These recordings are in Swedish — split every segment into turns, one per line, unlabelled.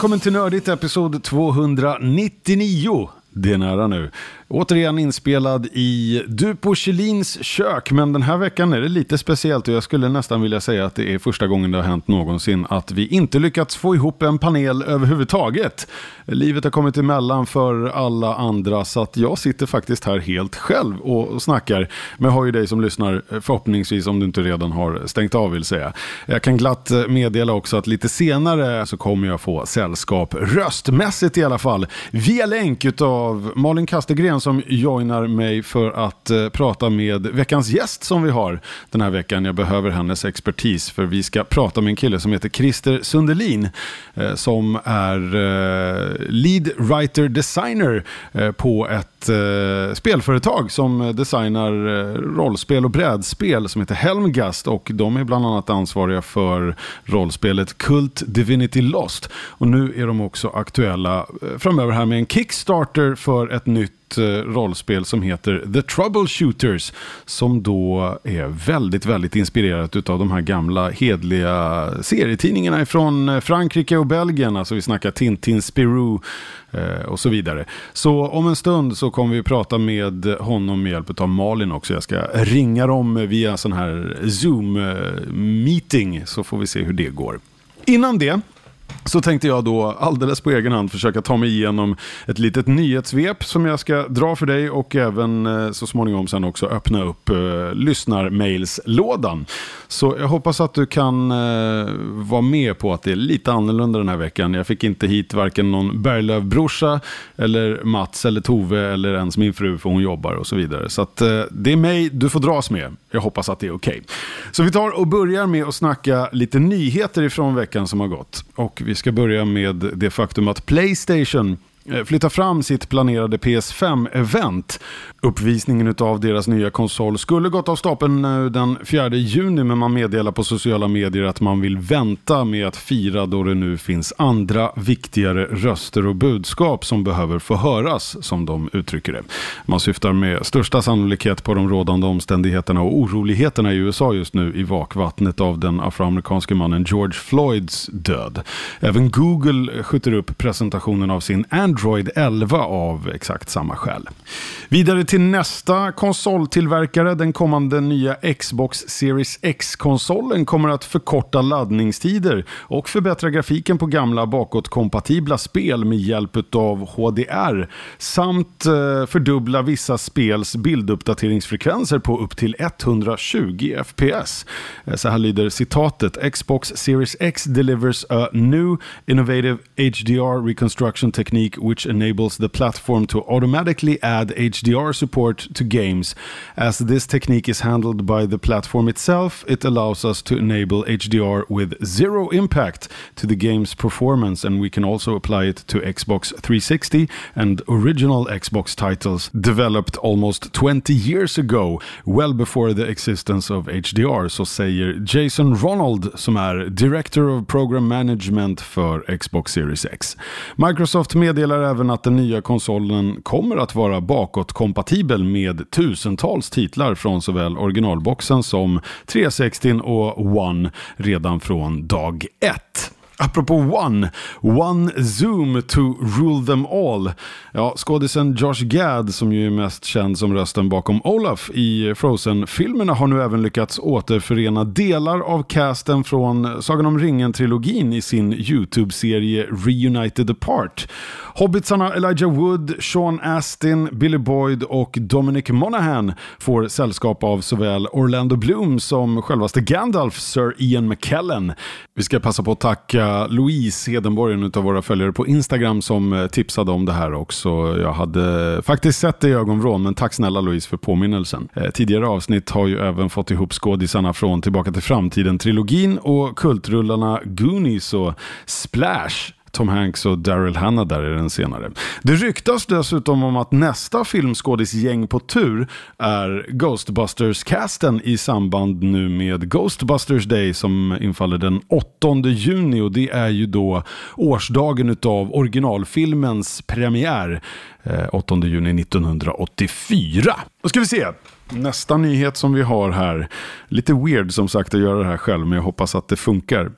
Välkommen till Nördigt episod 299. Det är nära nu. Återigen inspelad i Dupo Kjellins kök, men den här veckan är det lite speciellt och jag skulle nästan vilja säga att det är första gången det har hänt någonsin att vi inte lyckats få ihop en panel överhuvudtaget. Livet har kommit emellan för alla andra så att jag sitter faktiskt här helt själv och snackar. Men jag har ju dig som lyssnar förhoppningsvis om du inte redan har stängt av vill säga. Jag kan glatt meddela också att lite senare så kommer jag få sällskap röstmässigt i alla fall via länk av Malin Kastegren som joinar mig för att eh, prata med veckans gäst som vi har den här veckan. Jag behöver hennes expertis för vi ska prata med en kille som heter Christer Sundelin eh, som är eh, lead writer designer eh, på ett eh, spelföretag som designar eh, rollspel och brädspel som heter Helmgast och de är bland annat ansvariga för rollspelet Cult Divinity Lost. Och nu är de också aktuella eh, framöver här med en Kickstarter för ett nytt Eh, rollspel som heter The Troubleshooters. Som då är väldigt, väldigt inspirerat av de här gamla hedliga serietidningarna från eh, Frankrike och Belgien. Alltså vi snackar Tintin, Spirou eh, och så vidare. Så om en stund så kommer vi prata med honom med hjälp av Malin också. Jag ska ringa dem via sån här Zoom-meeting eh, så får vi se hur det går. Innan det så tänkte jag då alldeles på egen hand försöka ta mig igenom ett litet nyhetssvep som jag ska dra för dig och även eh, så småningom sen också öppna upp eh, lyssnarmailslådan. Så jag hoppas att du kan eh, vara med på att det är lite annorlunda den här veckan. Jag fick inte hit varken någon Berglöf-brorsa eller Mats eller Tove eller ens min fru för hon jobbar och så vidare. Så att, eh, det är mig du får dras med. Jag hoppas att det är okej. Okay. Så vi tar och börjar med att snacka lite nyheter ifrån veckan som har gått. Och vi ska börja med det faktum att Playstation Eh, flytta fram sitt planerade PS5-event. Uppvisningen av deras nya konsol skulle gått av stapeln eh, den 4 juni men man meddelar på sociala medier att man vill vänta med att fira då det nu finns andra viktigare röster och budskap som behöver få höras som de uttrycker det. Man syftar med största sannolikhet på de rådande omständigheterna och oroligheterna i USA just nu i vakvattnet av den afroamerikanske mannen George Floyds död. Även Google skjuter upp presentationen av sin Android 11 av exakt samma skäl. Vidare till nästa konsoltillverkare. Den kommande nya Xbox Series X-konsolen kommer att förkorta laddningstider och förbättra grafiken på gamla bakåtkompatibla spel med hjälp av HDR samt eh, fördubbla vissa spels bilduppdateringsfrekvenser på upp till 120 FPS. Eh, så här lyder citatet. Xbox Series X delivers a new innovative HDR reconstruction technique which enables the platform to automatically add HDR support to games. As this technique is handled by the platform itself, it allows us to enable HDR with zero impact to the game's performance, and we can also apply it to Xbox 360 and original Xbox titles developed almost 20 years ago, well before the existence of HDR, så säger Jason Ronald som är Director of Program Management för Xbox Series X. Microsoft meddelar meddelar även att den nya konsolen kommer att vara bakåtkompatibel med tusentals titlar från såväl originalboxen som 360 och One redan från dag ett. Apropå One, One Zoom to rule them all. Ja, skådisen Josh Gad, som ju är mest känd som rösten bakom Olaf i Frozen-filmerna, har nu även lyckats återförena delar av casten från Sagan om ringen-trilogin i sin YouTube-serie Reunited Apart. Hobbitsarna Elijah Wood, Sean Astin, Billy Boyd och Dominic Monaghan får sällskap av såväl Orlando Bloom som självaste Gandalf, Sir Ian McKellen. Vi ska passa på att tacka Louise Hedenborg, en av våra följare på Instagram, som eh, tipsade om det här också. Jag hade faktiskt sett det i ögonvrån, men tack snälla Louise för påminnelsen. Eh, tidigare avsnitt har ju även fått ihop skådisarna från Tillbaka till framtiden-trilogin och kultrullarna Goonies och Splash Tom Hanks och Daryl Hannah där är den senare. Det ryktas dessutom om att nästa filmskådisgäng på tur är Ghostbusters-casten i samband nu med Ghostbusters Day som infaller den 8 juni och det är ju då årsdagen utav originalfilmens premiär. Eh, 8 juni 1984. Då ska vi se. Nästa nyhet som vi har här. Lite weird som sagt att göra det här själv, men jag hoppas att det funkar.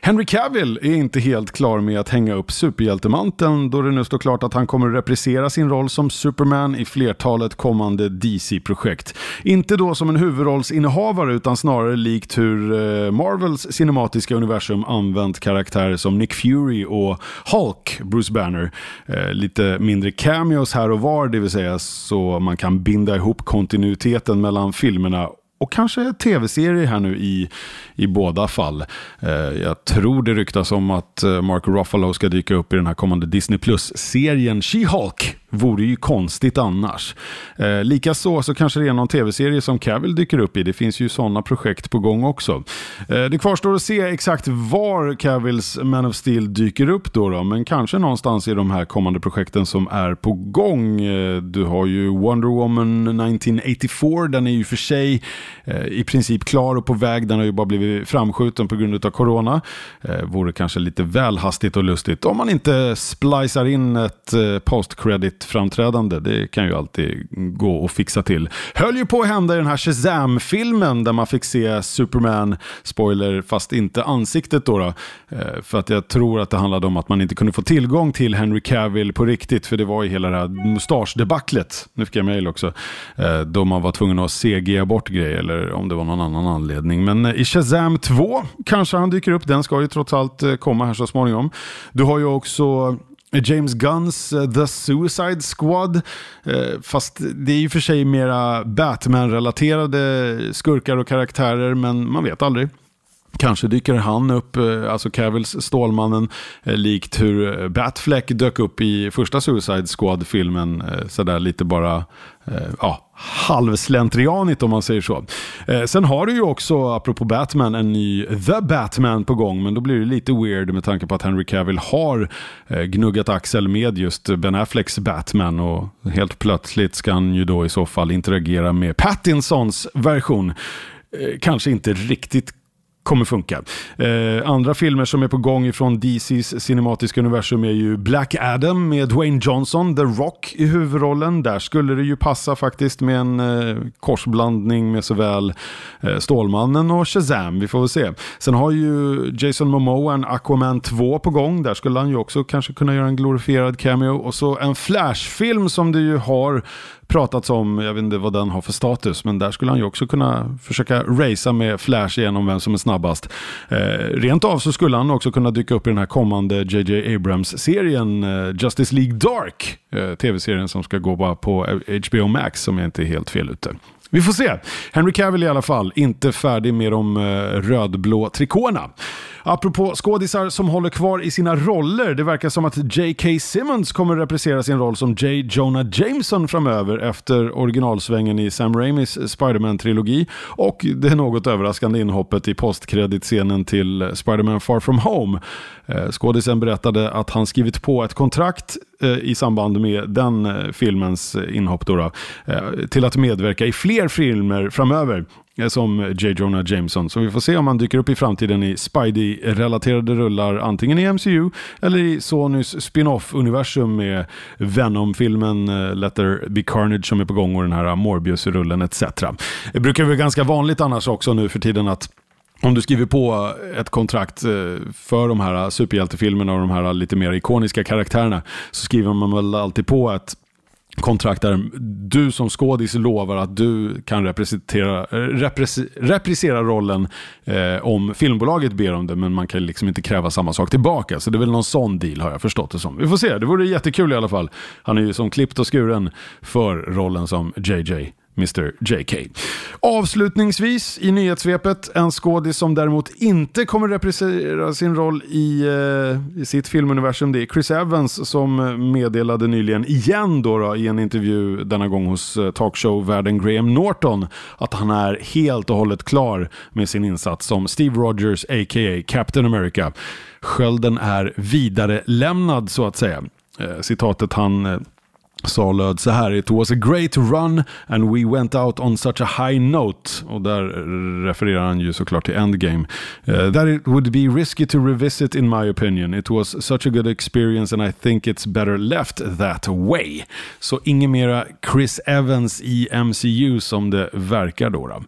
Henry Cavill är inte helt klar med att hänga upp superhjältemanteln då det nu står klart att han kommer att reprisera sin roll som Superman i flertalet kommande DC-projekt. Inte då som en huvudrollsinnehavare utan snarare likt hur eh, Marvels cinematiska universum använt karaktärer som Nick Fury och Hulk, Bruce Banner. Eh, lite mindre cameos här och var, det vill säga så man kan binda ihop kontinuitet kontinuiteten mellan filmerna och kanske tv-serier här nu i, i båda fall. Eh, jag tror det ryktas om att eh, Mark Ruffalo ska dyka upp i den här kommande Disney Plus-serien She-Hulk. Vore ju konstigt annars. Eh, Likaså så kanske det är någon tv-serie som Cavill dyker upp i. Det finns ju sådana projekt på gång också. Eh, det kvarstår att se exakt var Cavills Man of Steel dyker upp då, då, men kanske någonstans i de här kommande projekten som är på gång. Eh, du har ju Wonder Woman 1984, den är ju för sig eh, i princip klar och på väg. Den har ju bara blivit framskjuten på grund av corona. Eh, vore kanske lite väl hastigt och lustigt om man inte splicar in ett eh, post-credit framträdande. Det kan ju alltid gå att fixa till. Höll ju på att hända i den här Shazam-filmen där man fick se Superman, spoiler, fast inte ansiktet då. då. Eh, för att jag tror att det handlade om att man inte kunde få tillgång till Henry Cavill på riktigt. För det var ju hela det här mustaschdebaclet. Nu fick jag mejl också. Eh, då man var tvungen att CG bort grejer eller om det var någon annan anledning. Men eh, i Shazam 2 kanske han dyker upp. Den ska ju trots allt eh, komma här så småningom. Du har ju också eh, James Gunns eh, The Suicide Squad. Fast det är ju för sig mera Batman-relaterade skurkar och karaktärer, men man vet aldrig. Kanske dyker han upp, alltså Cavills Stålmannen, likt hur Batfleck dök upp i första Suicide Squad-filmen. sådär lite bara, ja, halvslentrianigt om man säger så. Eh, sen har du ju också, apropå Batman, en ny The Batman på gång. Men då blir det lite weird med tanke på att Henry Cavill har eh, gnuggat axel med just Ben Afflecks Batman. Och helt plötsligt ska han ju då i så fall interagera med Pattinsons version. Eh, kanske inte riktigt kommer funka. Eh, andra filmer som är på gång ifrån DCs cinematiska universum är ju Black Adam med Dwayne Johnson, The Rock i huvudrollen. Där skulle det ju passa faktiskt med en eh, korsblandning med såväl eh, Stålmannen och Shazam. Vi får väl se. Sen har ju Jason Momoa en Aquaman 2 på gång. Där skulle han ju också kanske kunna göra en glorifierad cameo. Och så en Flash-film som du ju har pratats om, jag vet inte vad den har för status, men där skulle han ju också kunna försöka racea med Flash igenom vem som är snabbast. Eh, rent av så skulle han också kunna dyka upp i den här kommande JJ Abrams-serien eh, Justice League Dark, eh, tv-serien som ska gå bara på eh, HBO Max om jag inte är helt fel ute. Vi får se. Henry Cavill i alla fall, inte färdig med de eh, rödblå trikåerna. Apropå skådisar som håller kvar i sina roller. Det verkar som att J.K. Simmons kommer reprisera sin roll som J. Jonah Jameson framöver efter originalsvängen i Sam Raimis Spiderman-trilogi och det något överraskande inhoppet i postkreditscenen till Spiderman Far From Home. Eh, skådisen berättade att han skrivit på ett kontrakt eh, i samband med den eh, filmens inhopp då, då till att medverka i fler filmer framöver Eh, som J. Jonah Jameson. Så vi får se om han dyker upp i framtiden i Spidey-relaterade rullar antingen i MCU eller i Sonys spin-off-universum med Venom-filmen eh, Let There Be Carnage som är på gång och den här Morbius-rullen etc. Det brukar vara ganska vanligt annars också nu för tiden att om du skriver på ett kontrakt eh, för de här superhjältefilmerna och de här lite mer ikoniska karaktärerna så skriver man väl alltid på ett kontrakt där du som skådis lovar att du kan representera, eh, repres, reprisera rollen eh, om filmbolaget ber om det, men man kan liksom inte kräva samma sak tillbaka. Så det är väl någon sån deal har jag förstått det som. Vi får se, det vore jättekul i alla fall. Han är ju som klippt och skuren för rollen som JJ. Mr JK. Avslutningsvis i nyhetssvepet, en skådis som däremot inte kommer representera sin roll i, eh, i sitt filmuniversum. Det är Chris Evans som meddelade nyligen igen då, då i en intervju, denna gång hos eh, talkshow-värden Graham Norton, att han är helt och hållet klar med sin insats som Steve Rogers, a.k.a. Captain America. Skölden är vidare lämnad så att säga. Eh, citatet han eh, sa löd så här. It was a great run and we went out on such a high note. Och där refererar han ju såklart till Endgame. Uh, that it would be risky to revisit in my opinion. It was such a good experience and I think it's better left that way. Så inget mera Chris Evans i MCU som det verkar då. då.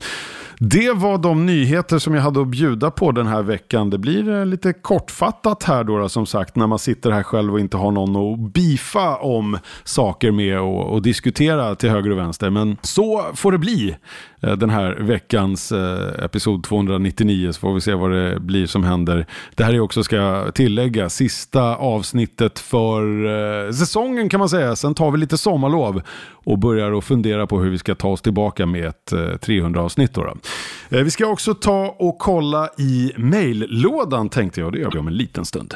Det var de nyheter som jag hade att bjuda på den här veckan. Det blir eh, lite kortfattat här då, som sagt när man sitter här själv och inte har någon att bifa om saker med och, och diskutera till höger och vänster. Men så får det bli Eh, den här veckans eh, episod 299 så får vi se vad det blir som händer. Det här är också, ska jag tillägga, sista avsnittet för eh, säsongen kan man säga. Sen tar vi lite sommarlov och börjar att fundera på hur vi ska ta oss tillbaka med ett eh, 300 avsnitt. Då, då. Eh, vi ska också ta och kolla i mejllådan tänkte jag. Det gör vi om en liten stund.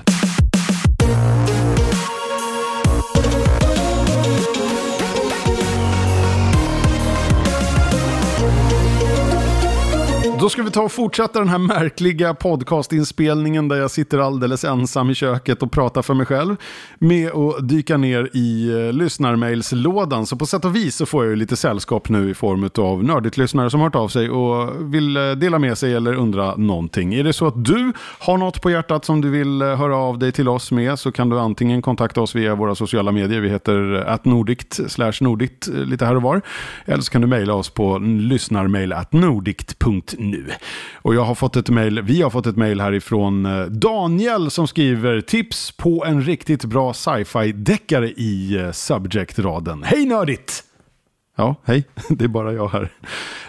Då ska vi ta och fortsätta den här märkliga podcastinspelningen där jag sitter alldeles ensam i köket och pratar för mig själv med att dyka ner i eh, lyssnarmailslådan. Så på sätt och vis så får jag ju lite sällskap nu i form av nördigt lyssnare som har hört av sig och vill eh, dela med sig eller undra någonting. Är det så att du har något på hjärtat som du vill eh, höra av dig till oss med så kan du antingen kontakta oss via våra sociala medier. Vi heter eh, atnordikt slash nordikt eh, lite här och var. Eller så kan du mejla oss på lyssnarmailatnordict.nu nu. Och jag har fått ett mail, vi har fått ett mail härifrån eh, Daniel som skriver tips på en riktigt bra sci-fi deckare i eh, Subject-raden. Hej nördigt! Ja, hej. Det är bara jag här.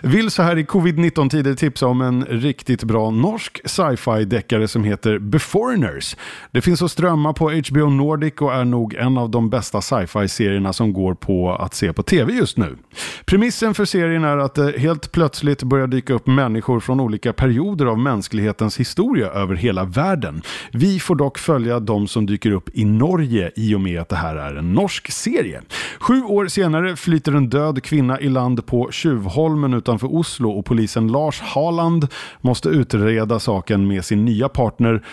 Vill så här i covid-19-tider tipsa om en riktigt bra norsk sci-fi deckare som heter Beforeigners. Det finns att strömma på HBO Nordic och är nog en av de bästa sci-fi serierna som går på att se på tv just nu. Premissen för serien är att det helt plötsligt börjar dyka upp människor från olika perioder av mänsklighetens historia över hela världen. Vi får dock följa de som dyker upp i Norge i och med att det här är en norsk serie. Sju år senare flyter en död död kvinna i land på Tjuvholmen utanför Oslo och polisen Lars Haland måste utreda saken med sin nya partner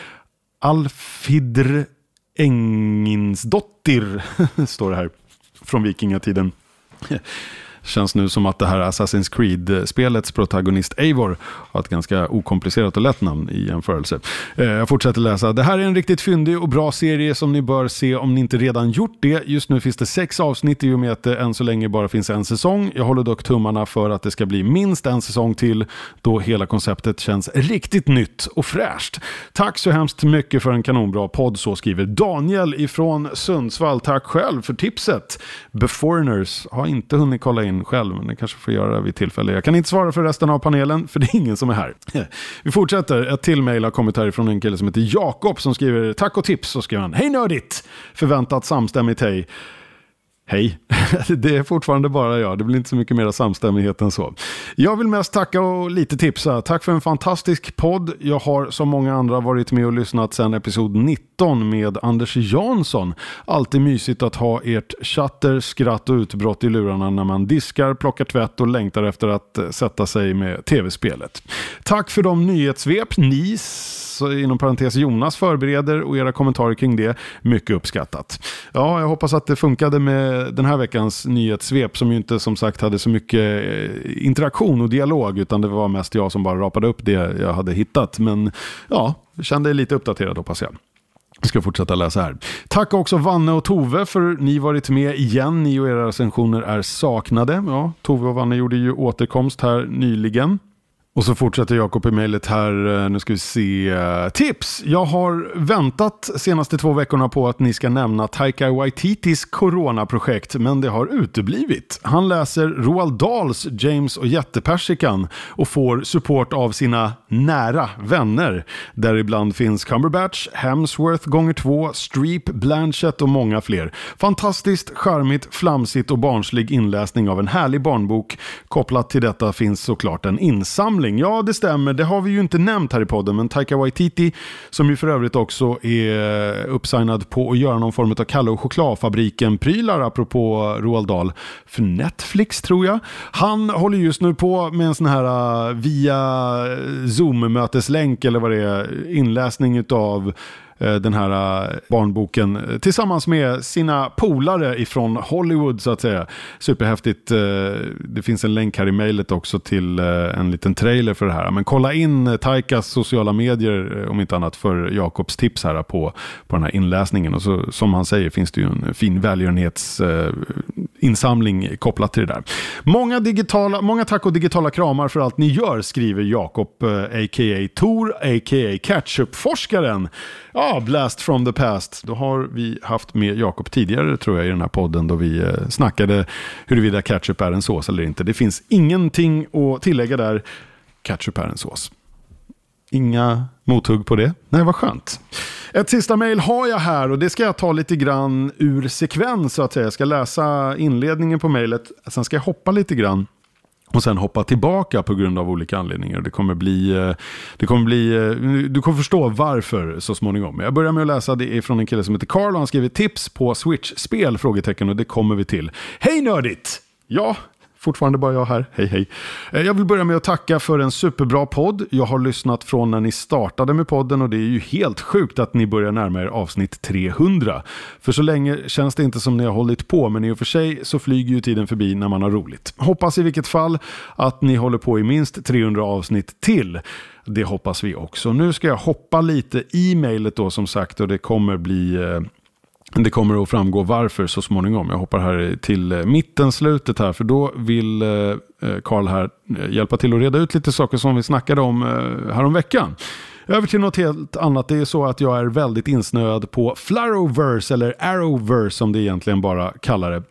Alfidr Enginsdottir, står det här, från vikingatiden. Känns nu som att det här Assassin's Creed-spelets protagonist Eivor har ett ganska okomplicerat och lätt namn i jämförelse. Eh, jag fortsätter läsa. Det här är en riktigt fyndig och bra serie som ni bör se om ni inte redan gjort det. Just nu finns det sex avsnitt i och med att det än så länge bara finns en säsong. Jag håller dock tummarna för att det ska bli minst en säsong till då hela konceptet känns riktigt nytt och fräscht. Tack så hemskt mycket för en kanonbra podd, så skriver Daniel ifrån Sundsvall. Tack själv för tipset. Beforeigners har inte hunnit kolla in in själv, men det kanske får göra vid tillfälle. Jag kan inte svara för resten av panelen, för det är ingen som är här. Vi fortsätter. Ett till mejl har kommit härifrån en kille som heter Jakob som skriver tack och tips. Så skriver han, hej nördigt! Förväntat samstämmigt hej. Hej, det är fortfarande bara jag. Det blir inte så mycket mer samstämmighet än så. Jag vill mest tacka och lite tipsa. Tack för en fantastisk podd. Jag har som många andra varit med och lyssnat sedan episod 19 med Anders Jansson. Alltid mysigt att ha ert chatter, skratt och utbrott i lurarna när man diskar, plockar tvätt och längtar efter att eh, sätta sig med tv-spelet. Tack för de nyhetssvep ni inom parentes Jonas förbereder och era kommentarer kring det. Mycket uppskattat. Ja, jag hoppas att det funkade med den här veckans nyhetssvep som ju inte som sagt hade så mycket eh, interaktion och dialog utan det var mest jag som bara rapade upp det jag hade hittat. Men ja, kände lite uppdaterad hoppas jag. Jag ska fortsätta läsa här. Tack också Vanne och Tove för ni varit med igen. Ni och era recensioner är saknade. Ja, Tove och Vanne gjorde ju återkomst här nyligen. Och så fortsätter Jakob i mejlet här. Eh, nu ska vi se. Eh, tips! Jag har väntat senaste två veckorna på att ni ska nämna Taika Waititis coronaprojekt, men det har uteblivit. Han läser Roald Dahls James och jättepersikan och får support av sina nära vänner. Däribland finns Cumberbatch, Hemsworth gånger två, Streep, Blanchett och många fler. Fantastiskt, charmigt, flamsigt och barnslig inläsning av en härlig barnbok. Kopplat till detta finns såklart en insamling samling. Ja, det stämmer. Det har vi ju inte nämnt här i podden, men Taika Waititi, som ju för övrigt också är eh, uppsignad på att göra någon form av Kalle och chokladfabriken-prylar, apropå Roald Dahl, för Netflix tror jag. Han håller just nu på med en sån här eh, via Zoom-möteslänk eller vad det är, inläsning av Eh, den här eh, barnboken eh, tillsammans med sina polare ifrån Hollywood så att säga. Superhäftigt. Det finns en länk här i mejlet också till en liten trailer för det här. Men kolla in Taikas sociala medier om inte annat för Jakobs tips här på, på den här inläsningen. Och så, som han säger finns det ju en fin välgörenhetsinsamling kopplat till det där. Många, digitala, många tack och digitala kramar för allt ni gör skriver Jakob a.k.a. Tor, a.k.a. Ketchupforskaren Ja, Blast from the past. Då har vi haft med Jakob tidigare tror jag i den här podden då vi eh, snackade huruvida ketchup är en sås eller inte. Det finns ingenting att tillägga där. Ketchup är en sås. Inga mothugg på det? Nej, vad skönt. Ett sista mejl har jag här och det ska jag ta lite grann ur sekvens så att säga. Jag ska läsa inledningen på mejlet, sen ska jag hoppa lite grann och sen hoppa tillbaka på grund av olika anledningar. Det kommer bli, eh, det kommer bli, eh, du kommer förstå varför så småningom. Jag börjar med att läsa, det är från en kille som heter Carl och han skriver tips på Switch-spel? Frågetecken och det kommer vi till. Hej nördigt! Ja, Fortfarande bara jag här. Hej hej. Eh, jag vill börja med att tacka för en superbra podd. Jag har lyssnat från när ni startade med podden och det är ju helt sjukt att ni börjar närma er avsnitt 300. För så länge känns det inte som ni har hållit på men i och för sig så flyger ju tiden förbi när man har roligt. Hoppas i vilket fall att ni håller på i minst 300 avsnitt till. Det hoppas vi också. Nu ska jag hoppa lite i mejlet då som sagt och det kommer bli eh, det kommer att framgå varför så småningom. Jag hoppar här till eh, mitten, slutet här, för då vill eh, eh, Karl här hjälpa till att reda ut lite saker som vi snackade om häromveckan. Över till något helt annat. Det är så att jag är väldigt insnöad på flarrowverse, eller Arrowverse som det egentligen bara kallar det.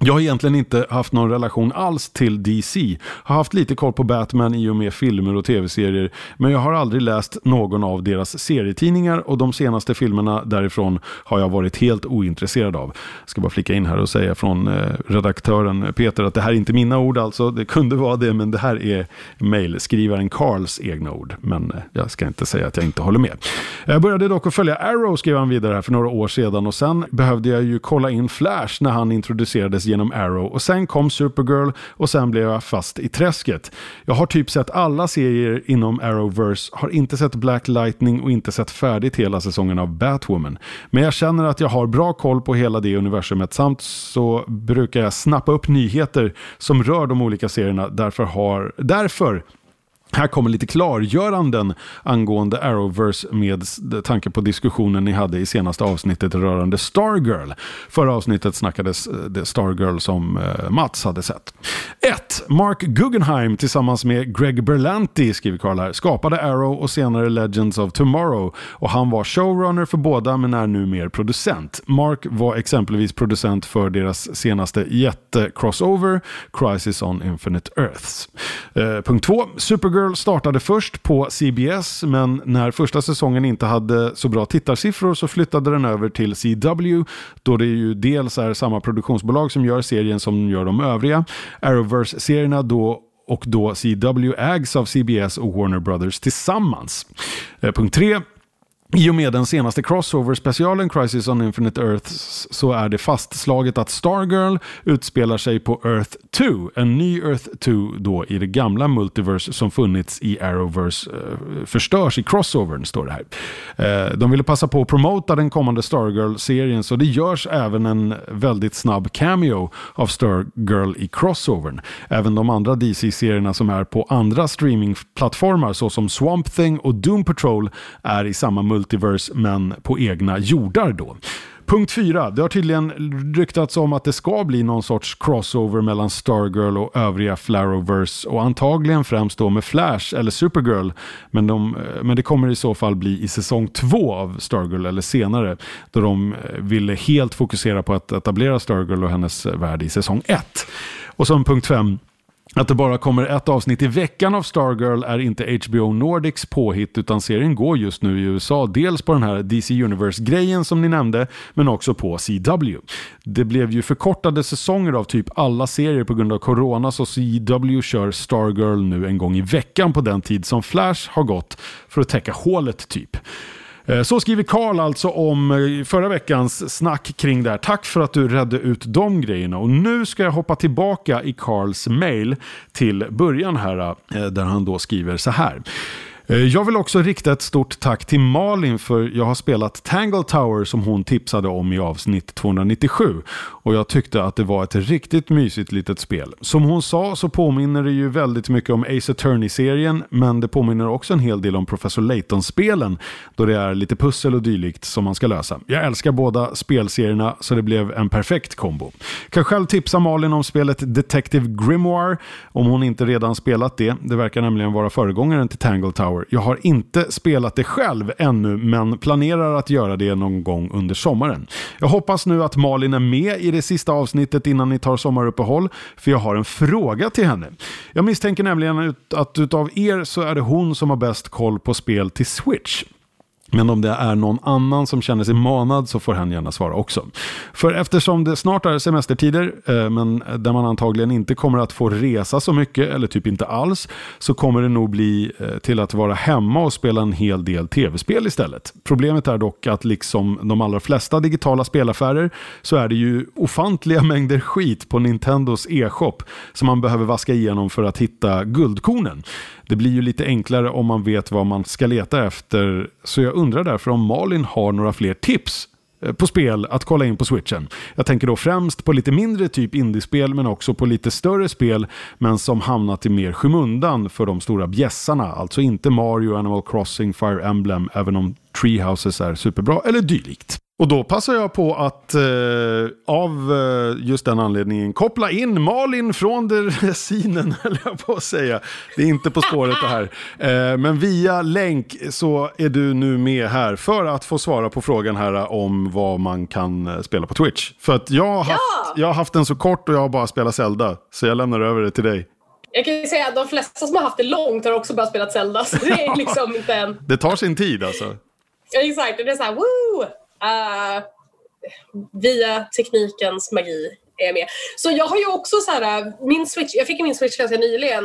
Jag har egentligen inte haft någon relation alls till DC. Har haft lite koll på Batman i och med filmer och tv-serier. Men jag har aldrig läst någon av deras serietidningar och de senaste filmerna därifrån har jag varit helt ointresserad av. Jag ska bara flika in här och säga från eh, redaktören Peter att det här är inte mina ord alltså. Det kunde vara det men det här är mejlskrivaren Karls egna ord. Men eh, jag ska inte säga att jag inte håller med. Jag började dock att följa Arrow skrev han vidare här för några år sedan och sen behövde jag ju kolla in Flash när han introducerades genom Arrow och sen kom Supergirl och sen blev jag fast i träsket. Jag har typ sett alla serier inom Arrowverse, har inte sett Black Lightning och inte sett färdigt hela säsongen av Batwoman. Men jag känner att jag har bra koll på hela det universumet samt så brukar jag snappa upp nyheter som rör de olika serierna. Därför, har, därför här kommer lite klargöranden angående Arrowverse med tanke på diskussionen ni hade i senaste avsnittet rörande Stargirl. Förra avsnittet snackades eh, det Stargirl som eh, Mats hade sett. 1. Mark Guggenheim tillsammans med Greg Berlanti, skriver Karl här, skapade Arrow och senare Legends of Tomorrow. Och han var showrunner för båda men är nu mer producent. Mark var exempelvis producent för deras senaste jätte-crossover, Crisis on Infinite Earths. Eh, punkt 2. Supergirl Supergirl startade först på CBS men när första säsongen inte hade så bra tittarsiffror så flyttade den över till CW då det ju dels är samma produktionsbolag som gör serien som gör de övriga. Arrowverse-serierna då och då CW ägs av CBS och Warner Brothers tillsammans. Eh, punkt 3. I och med den senaste crossover-specialen Crisis on Infinite Earths så är det fastslaget att Stargirl utspelar sig på Earth 2. En ny Earth 2 då i det gamla multiverse som funnits i Arrowverse eh, förstörs i crossovern, står det här. Eh, de ville passa på att promota den kommande Stargirl-serien så det görs även en väldigt snabb cameo av Stargirl i crossovern. Även de andra DC-serierna som är på andra streamingplattformar såsom Swamp Thing och Doom Patrol är i samma multiverse multiverse men på egna jordar då. Punkt 4. Det har tydligen ryktats om att det ska bli någon sorts crossover mellan Stargirl och övriga Flaroverse och antagligen främst då med Flash eller Supergirl. Men, de, eh, men det kommer i så fall bli i säsong 2 av Stargirl eller senare då de eh, ville helt fokusera på att etablera Stargirl och hennes värld i säsong 1. Och som punkt 5. Att det bara kommer ett avsnitt i veckan av Stargirl är inte HBO Nordics påhitt utan serien går just nu i USA dels på den här DC Universe-grejen som ni nämnde men också på CW. Det blev ju förkortade säsonger av typ alla serier på grund av corona så CW kör Stargirl nu en gång i veckan på den tid som Flash har gått för att täcka hålet typ. Eh, så skriver Karl alltså om eh, förra veckans snack kring det här. Tack för att du redde ut de grejerna. Och nu ska jag hoppa tillbaka i Karls mail till början här, eh, där han då skriver så här. Eh, jag vill också rikta ett stort tack till Malin för jag har spelat Tangle Tower som hon tipsade om i avsnitt 297. Och jag tyckte att det var ett riktigt mysigt litet spel. Som hon sa så påminner det ju väldigt mycket om Ace Attorney-serien men det påminner också en hel del om Professor Layton-spelen då det är lite pussel och dylikt som man ska lösa. Jag älskar båda spelserierna så det blev en perfekt kombo. Kan själv tipsa Malin om spelet Detective Grimoire om hon inte redan spelat det. Det verkar nämligen vara föregångaren till Tangle Tower. Jag har inte spelat det själv ännu men planerar att göra det någon gång under sommaren. Jag hoppas nu att Malin är med i det sista avsnittet innan ni tar sommaruppehåll för jag har en fråga till henne. Jag misstänker nämligen att utav er så är det hon som har bäst koll på spel till Switch. Men om det är någon annan som känner sig manad så får han gärna svara också. För eftersom det snart är semestertider, eh, men där man antagligen inte kommer att få resa så mycket, eller typ inte alls, så kommer det nog bli eh, till att vara hemma och spela en hel del tv-spel istället. Problemet är dock att liksom de allra flesta digitala spelaffärer så är det ju ofantliga mängder skit på Nintendos e-shop som man behöver vaska igenom för att hitta guldkornen. Det blir ju lite enklare om man vet vad man ska leta efter. Så jag undrar därför om Malin har några fler tips eh, på spel att kolla in på switchen. Jag tänker då främst på lite mindre typ indiespel men också på lite större spel men som hamnat i mer skymundan för de stora bjässarna. Alltså inte Mario, Animal Crossing, Fire Emblem, även om Treehouses är superbra eller dylikt. Och då passar jag på att eh, av eh, just den anledningen koppla in Malin från dressinen, höll jag på att säga. Det är inte På spåret det här. Eh, men via länk så är du nu med här för att få svara på frågan här om vad man kan eh, spela på Twitch. För att jag har, haft, ja! jag har haft den så kort och jag har bara spelat Zelda. Så jag lämnar över det till dig.
Jag kan ju säga att de flesta som har haft det långt har också bara spelat Zelda. Så det är liksom inte en...
Det tar sin tid alltså.
Exakt. Det är så här, woo! Uh, via teknikens magi är jag med. Så jag har ju också så här, min switch, jag fick min switch ganska nyligen.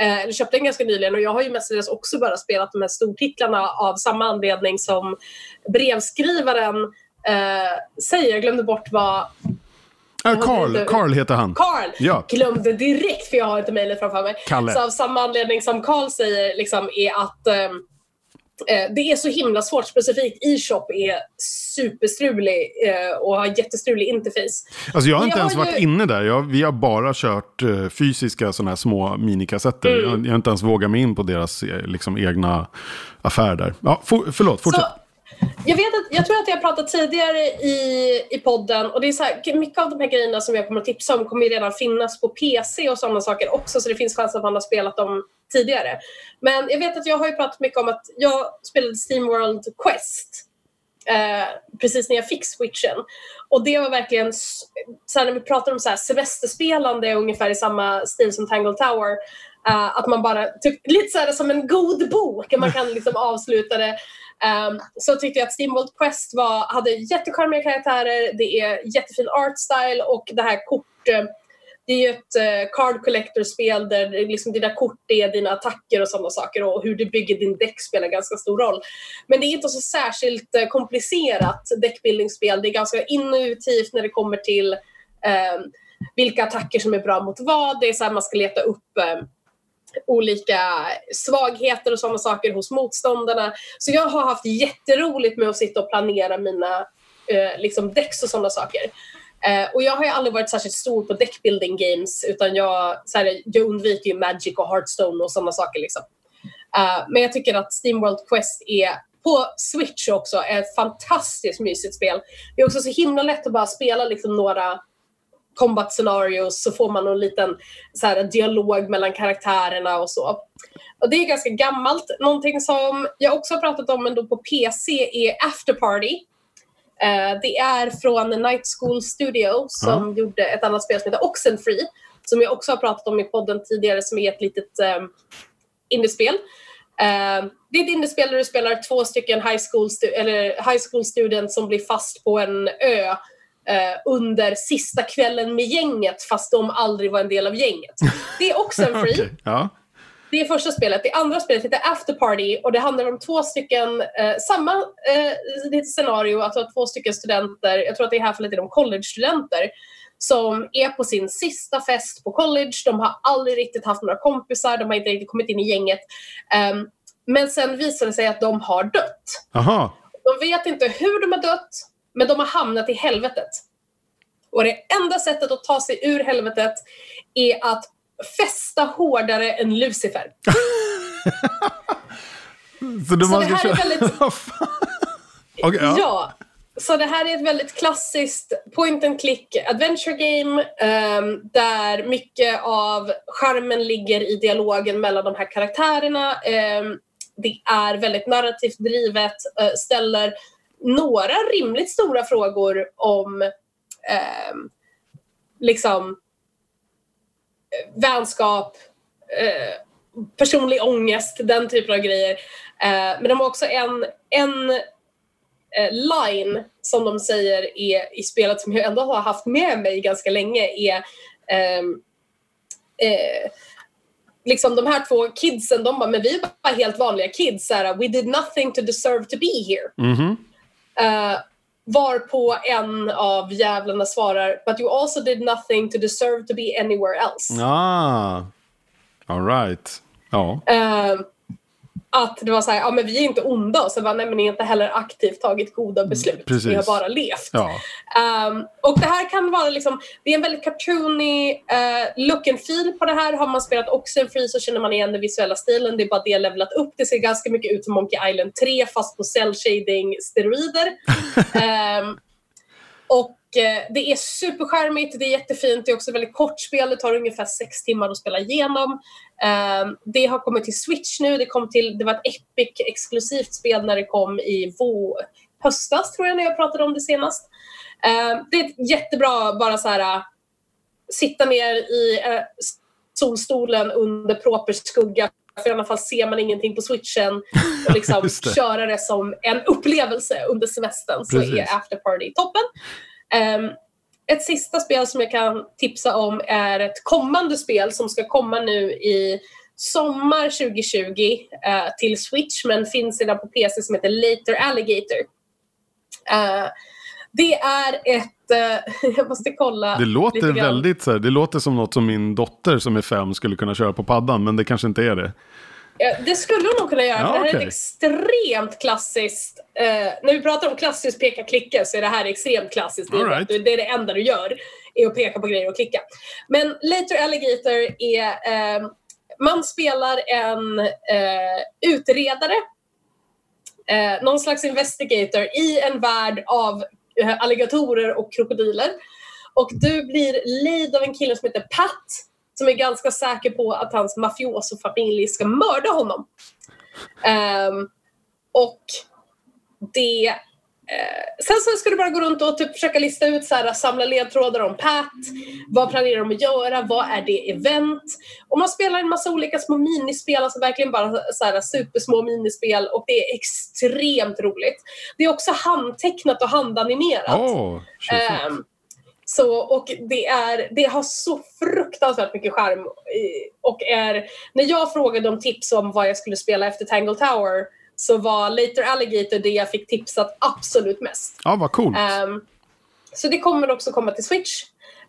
Eh, eller köpte den ganska nyligen och jag har ju mestadels också bara spelat de här stortitlarna av samma anledning som brevskrivaren eh, säger. Jag glömde bort vad
Carl, Carl heter han.
Carl! Ja. Glömde direkt för jag har inte mejlet framför mig. Kalle. Så av samma anledning som Carl säger liksom, är att Eh, det är så himla svårt. Specifikt e-shop är superstrulig eh, och har jättestrulig interface.
Alltså jag har inte jag ens har varit ju... inne där. Jag, vi har bara kört eh, fysiska sådana här små minikassetter. Mm. Jag, jag, har inte ens vågat mig in på deras liksom, egna affär där. Ja, for, förlåt, fortsätt. Så,
jag, vet att, jag tror att jag har pratat tidigare i, i podden och det är så här, mycket av de här grejerna som jag kommer att tipsa om kommer redan finnas på PC och sådana saker också så det finns chans att man har spelat dem tidigare. Men jag vet att jag har ju pratat mycket om att jag spelade Steamworld Quest eh, precis när jag fick switchen. Och det var verkligen, så här, när vi pratar om så här, semesterspelande ungefär i samma stil som Tangle Tower, Uh, att man bara, typ, lite så som en god bok, man kan liksom avsluta det. Um, så tyckte jag att Steamworld Quest var, hade jättecharmiga karaktärer, det är jättefin art style och det här kort uh, det är ju ett eh, card collector-spel där liksom dina kort är dina attacker och sådana saker och hur du bygger din däck spelar ganska stor roll. Men det är inte så särskilt eh, komplicerat däckbildningsspel. Det är ganska intuitivt när det kommer till eh, vilka attacker som är bra mot vad. Det är så här man ska leta upp eh, olika svagheter och sådana saker hos motståndarna. Så jag har haft jätteroligt med att sitta och planera mina eh, liksom decks och sådana saker. Eh, och jag har ju aldrig varit särskilt stor på deckbuilding games utan jag, så här, jag undviker ju Magic och Hearthstone och sådana saker. Liksom. Eh, men jag tycker att Steamworld Quest är på Switch också är ett fantastiskt mysigt spel. Det är också så himla lätt att bara spela liksom några combat scenarios så får man en liten så här, dialog mellan karaktärerna och så. Och det är ganska gammalt. Någonting som jag också har pratat om ändå på PC är After Party. Uh, det är från Night School Studio som mm. gjorde ett annat spel som heter Oxenfree som jag också har pratat om i podden tidigare som är ett litet um, indiespel. Uh, det är ett indiespel där du spelar två stycken high school, eller high school students som blir fast på en ö eh, under sista kvällen med gänget fast de aldrig var en del av gänget. Det är också en free. okay, ja. Det är första spelet. Det andra spelet heter After Party och det handlar om två stycken, eh, samma eh, scenario, alltså två stycken studenter, jag tror att i det här fallet är de college-studenter, som är på sin sista fest på college. De har aldrig riktigt haft några kompisar, de har inte riktigt kommit in i gänget. Um, Men sen visar det sig att de har dött.
Aha.
De vet inte hur de har dött, men de har hamnat i helvetet. Och det enda sättet att ta sig ur helvetet är att fästa hårdare än Lucifer.
Så, du
Så det här är väldigt-?
Okej, ja.
Ja, så det här är ett väldigt klassiskt point and click adventure game ehm, där mycket av charmen ligger i dialogen mellan de här karaktärerna. Ehm, det är väldigt narrativt drivet, eh, ställer några rimligt stora frågor om ehm, liksom eh, vänskap, eh, personlig ångest, den typen av grejer. Eh, men de har också en, en eh, line som de säger är i spelet som jag ändå har haft med mig ganska länge är ehm, eh, liksom de här två kidsen, de bara, men vi är bara helt vanliga kids, såhär, we did nothing to deserve to be here.
Mhm.
Uh, varpå en av jävlarna svarar, but you also did nothing to deserve to be anywhere else.
Ah. All right. Ja.
Eh, att det var så här, ja men vi är inte onda. Och så bara, nej men ni har inte heller aktivt tagit goda beslut.
precis.
Ni har bara levt.
Ja.
Um, och det här kan vara liksom, det är en väldigt cartoony uh, look and feel på det här. Har man spelat Oxenfree så känner man igen den visuella stilen. Det är bara det levlat upp. Det ser ganska mycket ut som Monkey Island 3 fast på cell shading steroider. um, och det är superskärmigt, det är jättefint, det är också ett väldigt kort spel, det tar ungefär sex timmar att spela igenom. Um, det har kommit till Switch nu, det, kom till, det var ett Epic exklusivt spel när det kom i vå- höstas tror jag när jag pratade om det senast. Um, det är ett jättebra, bara så här sitta ner i äh, solstolen under proper skugga för i alla fall ser man ingenting på switchen och liksom
det.
köra det som en upplevelse under semestern så
Precis.
är After Party toppen. Ehm, ett sista spel som jag kan tipsa om är ett kommande spel som ska komma nu i sommar 2020 eh, till Switch men finns redan på PC som heter Later Alligator. Eh, det är ett... eh, jag måste kolla
Det låter väldigt så här, det låter som något som min dotter som är fem skulle kunna köra på paddan, men det kanske inte är det.
Det skulle hon nog kunna göra.
Ja,
för det här är ett extremt klassiskt... Eh, när vi pratar om klassiskt peka-klicka så är det här extremt klassiskt.
All right.
Det är det enda du gör, är att peka på grejer och klicka. Men Later Alligator är... Eh, man spelar en eh, utredare, eh, någon slags investigator i en värld av eh, alligatorer och krokodiler. Och du blir lead av en kille som heter Pat som är ganska säker på att hans mafiosofamilj ska mörda honom. Ehm, och det... eh, sen så ska du bara gå runt och typ försöka lista ut, så här, samla ledtrådar om Pat. Vad planerar de att göra? Vad är det event? Och man spelar en massa olika små minispel, alltså verkligen bara så här, supersmå minispel och det är extremt roligt. Det är också handtecknat och handanimerat.
Tjusigt.
Så, och det, är, det har så fruktansvärt mycket charm. Och är, när jag frågade om tips om vad jag skulle spela efter Tangle Tower så var Later Alligator det jag fick tipsat absolut mest.
Ja, vad coolt.
Ehm, så det kommer också komma till Switch.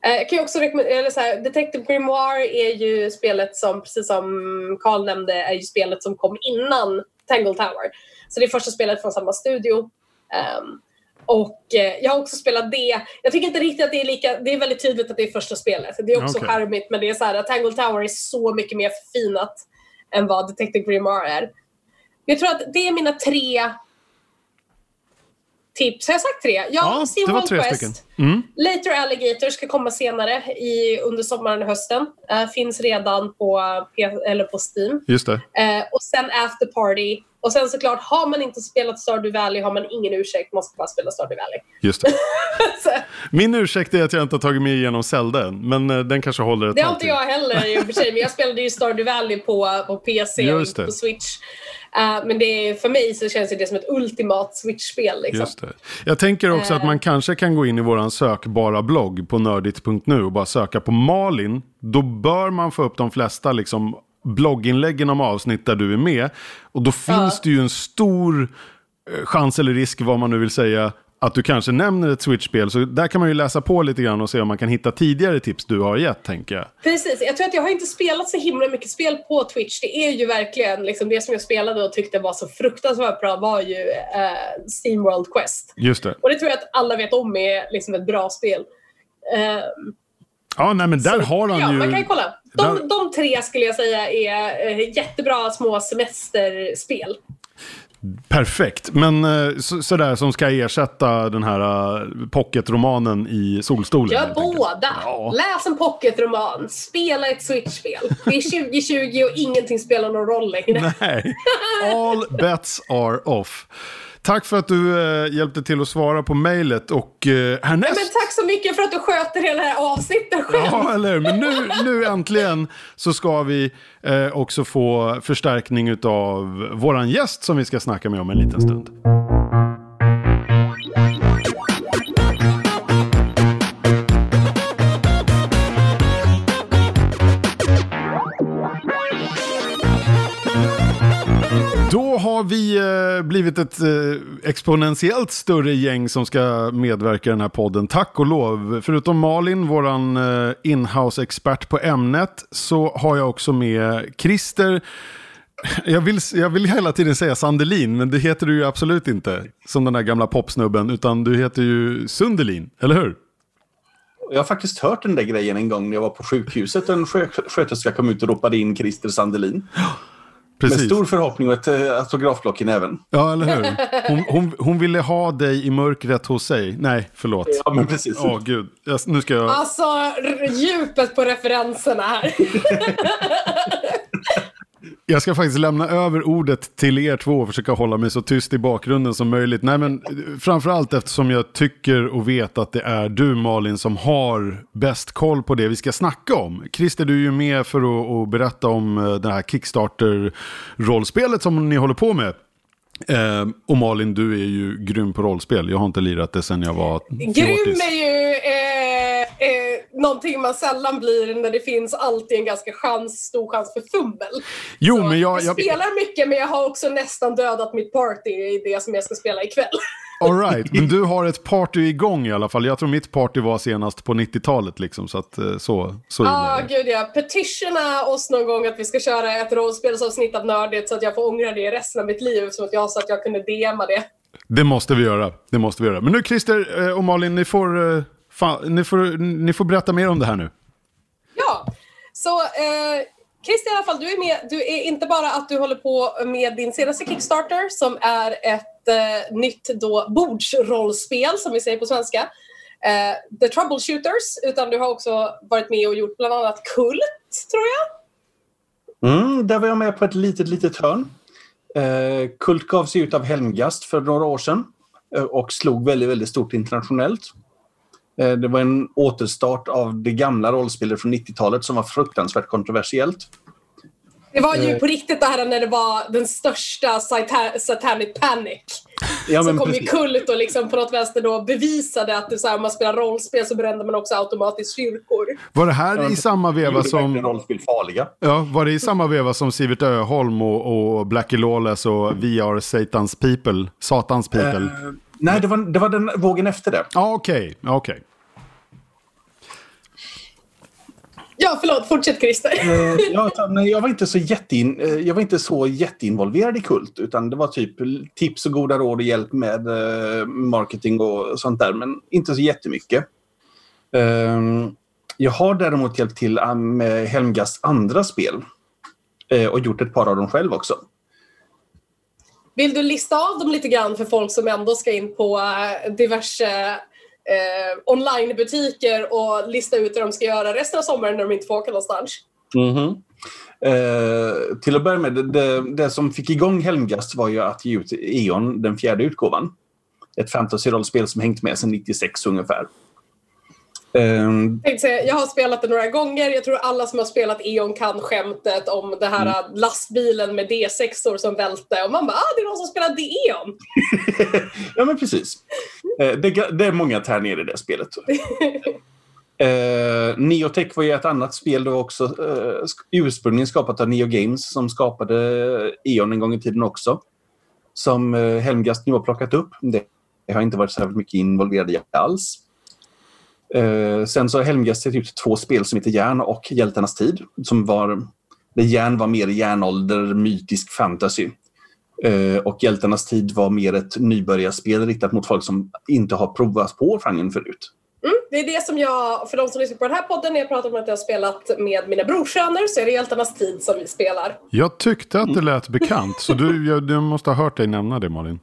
Eh, jag kan också rekommendera, eller så här, Detective Grimoire är ju spelet som, precis som Carl nämnde, är ju spelet som kom innan Tangle Tower. Så det är första spelet från samma studio. Ehm, och eh, jag har också spelat det. Jag tycker inte riktigt att det är lika, det är väldigt tydligt att det är första spelet. Det är också
Okej.
charmigt men det är så här att Tangle Tower är så mycket mer förfinat än vad Detective Grimoire är. Jag tror att det är mina tre tips. Har jag sagt tre? Ja,
Ja, det var tre
Quest.
stycken. Mm.
Later Alligator ska komma senare i, under sommaren och hösten. Eh, finns redan på, eller på Steam.
Just det.
Eh, och sen After Party. Och sen såklart, har man inte spelat Stardew Valley har man ingen ursäkt. Man ska bara spela Stardew Valley.
Just det. Min ursäkt är att jag inte har tagit mig igenom Zelda än, men eh, den kanske håller ett
det har inte jag heller i och för sig. Men jag spelade ju Stardew Valley på, på PC och på Switch. Eh, men det är, för mig så känns det som ett ultimat Switch-spel. Liksom.
Just det. Jag tänker också att
Eh.
man kanske kan gå in i våran sökbara blogg på nördigt.nu och bara söka på Malin. Då bör man få upp de flesta liksom, blogginläggen om avsnitt där du är med. Och då finns det ju en stor eh, chans eller risk, vad man nu vill säga, att du kanske nämner ett Switch-spel. Så där kan man ju läsa på lite grann och se om man kan hitta tidigare tips du har gett, tänker jag.
Precis. Jag tror att jag har inte spelat så himla mycket spel på Twitch. Det är ju verkligen liksom det som jag spelade och tyckte var så fruktansvärt bra var ju uh, Steam World Quest.
Just det.
Och det tror jag att alla vet om är liksom ett bra spel. Uh,
Ja, nej men där
så,
har han
ja,
ju...
man kan ju kolla. De,
där...
de tre skulle jag säga är uh, jättebra små semesterspel.
Perfekt, men eh, så, sådär som ska ersätta den här uh, pocketromanen i solstolen.
Gör båda! Ja. Läs en pocketroman, spela ett switch-spel. Det är 2020 och ingenting spelar någon roll längre.
Nej, all bets are off. Tack för att du eh, hjälpte till att svara på mejlet och eh, härnäst...
Men tack så mycket för att du sköter hela det här avsnittet själv.
Ja, eller. Men nu, nu äntligen så ska vi eh, också få förstärkning av våran gäst som vi ska snacka med om en liten stund. Har vi eh, blivit ett eh, exponentiellt större gäng som ska medverka i den här podden. Tack och lov. Förutom Malin, våran eh, inhouse-expert på ämnet, så har jag också med Christer. Jag vill, jag vill hela tiden säga Sandelin, men det heter du ju absolut inte. Som den där gamla popsnubben, utan du heter ju Sundelin, eller hur?
Jag har faktiskt hört den där grejen en gång när jag var på sjukhuset. En sköterska kom ut och ropade in Christer Sandelin. Precis. Med stor förhoppning och ett äh, autografblock i näven.
Ja, eller hur? Hon, hon, hon, ville ha dig i mörkret hos sig. Nej, förlåt.
Ja, men precis.
Åh, oh, gud. Jag, nu ska jag...
Alltså, djupet på referenserna här.
Jag ska faktiskt lämna över ordet till er två och försöka hålla mig så tyst i bakgrunden som möjligt. Nej, men framförallt eftersom jag tycker och vet att det är du Malin som har bäst koll på det vi ska snacka om. Christer, du är ju med för att, att berätta om eh, det här Kickstarter-rollspelet som ni håller på med. Eh, och Malin, du är ju grym på rollspel. Jag har inte lirat det sen jag var
fjortis. Grym är ju eh, eh, någonting man sällan blir när det finns alltid en ganska chans, stor chans för fummel.
Jo, Så men jag,
jag, spelar mycket men jag har också nästan dödat mitt party i det som jag ska spela ikväll.
All right, men du har ett party igång i alla fall. Jag tror mitt party var senast på 90-talet liksom, så att eh, så, så
ah, gud ja. Petitiona oss någon gång att vi ska köra ett rollspelsavsnitt av Nördigt så att jag får ångra det resten av mitt liv, så att jag, så att jag kunde DMa det.
Det måste vi göra. Det måste vi göra. Men nu Christer eh, och Malin, ni får, eh, fan, ni får, ni får berätta mer om det här nu.
Ja, så eh, Christer i alla fall, du är med. Du är inte bara att du håller på med din senaste Kickstarter som är ett eh, nytt då bordsrollspel som vi säger på svenska. Eh, The Troubleshooters, utan du har också varit med och gjort bland annat Kult, tror jag.
Mm, där var jag med på ett litet, litet hörn. Eh, Kult gavs ut av Helmgast för några år sedan eh, och slog väldigt, väldigt stort internationellt. Eh, det var en återstart av det gamla rollspelet från 90-talet som var fruktansvärt kontroversiellt.
Det var ju eh. på riktigt det här när det var den största satanic panic. Ja, så kom precis. ju Kult och liksom på något vänster då bevisade att det så här, om man spelar rollspel så brände man också automatiskt kyrkor.
Var det här ja, i samma veva som...
rollspel farliga.
Ja, var det i samma veva som Sivert Öholm och, och Blackie Lawless och VR Satans People? Satans People? Uh,
nej, det var, det var den vågen efter det.
Ja, ah, okej. Okay. okay.
Ja, förlåt. Fortsätt Christer.
Eh, ja, jag, var inte så jättein, eh, jag var inte så jätteinvolverad i Kult, utan det var typ tips och goda råd och hjälp med eh, marketing och sånt där, men inte så jättemycket. Ehm, jag har däremot hjälpt till med Helmgasts andra spel och gjort ett par av dem själv också.
Vill du lista av dem lite grann för folk som ändå ska in på eh, diverse eh, onlinebutiker och lista ut hur de ska göra resten av sommaren när de inte får åka någonstans.
Mm -hmm. eh, till att börja med, det, det, det, som fick igång Helmgast var ju att ge ut E.ON, den fjärde utgåvan. Ett fantasy-rollspel som hängt med sedan 96 ungefär.
Um, jag har spelat det några gånger. Jag tror alla som har spelat E.ON kan skämtet om det här mm. lastbilen med D6or som välte. Och man bara, ah, det är någon som spelar E.ON.
ja, men precis. Uh, det, det, är många tärningar i det spelet. uh, Neotech var ju ett annat spel då också. Uh, ursprungligen skapat av Neo Games som skapade E.ON en gång i tiden också. Som uh, Helmgast nu har plockat upp. Det Jag har inte varit särskilt mycket involverad i alls. Eh, sen så har Helmgast gett ut två spel som heter Järn och Hjältarnas tid. Som var, där Järn var mer järnålder, mytisk fantasy. Eh, och Hjältarnas tid var mer ett nybörjarspel riktat mot folk som inte har provat på genren förut.
Mm, det är det som jag, för de som lyssnar på den här podden, när jag pratar om att jag har spelat med mina brorsöner så är det Hjältarnas tid som vi spelar.
Jag tyckte att det lät bekant, så du, jag, du måste ha hört dig nämna det Malin.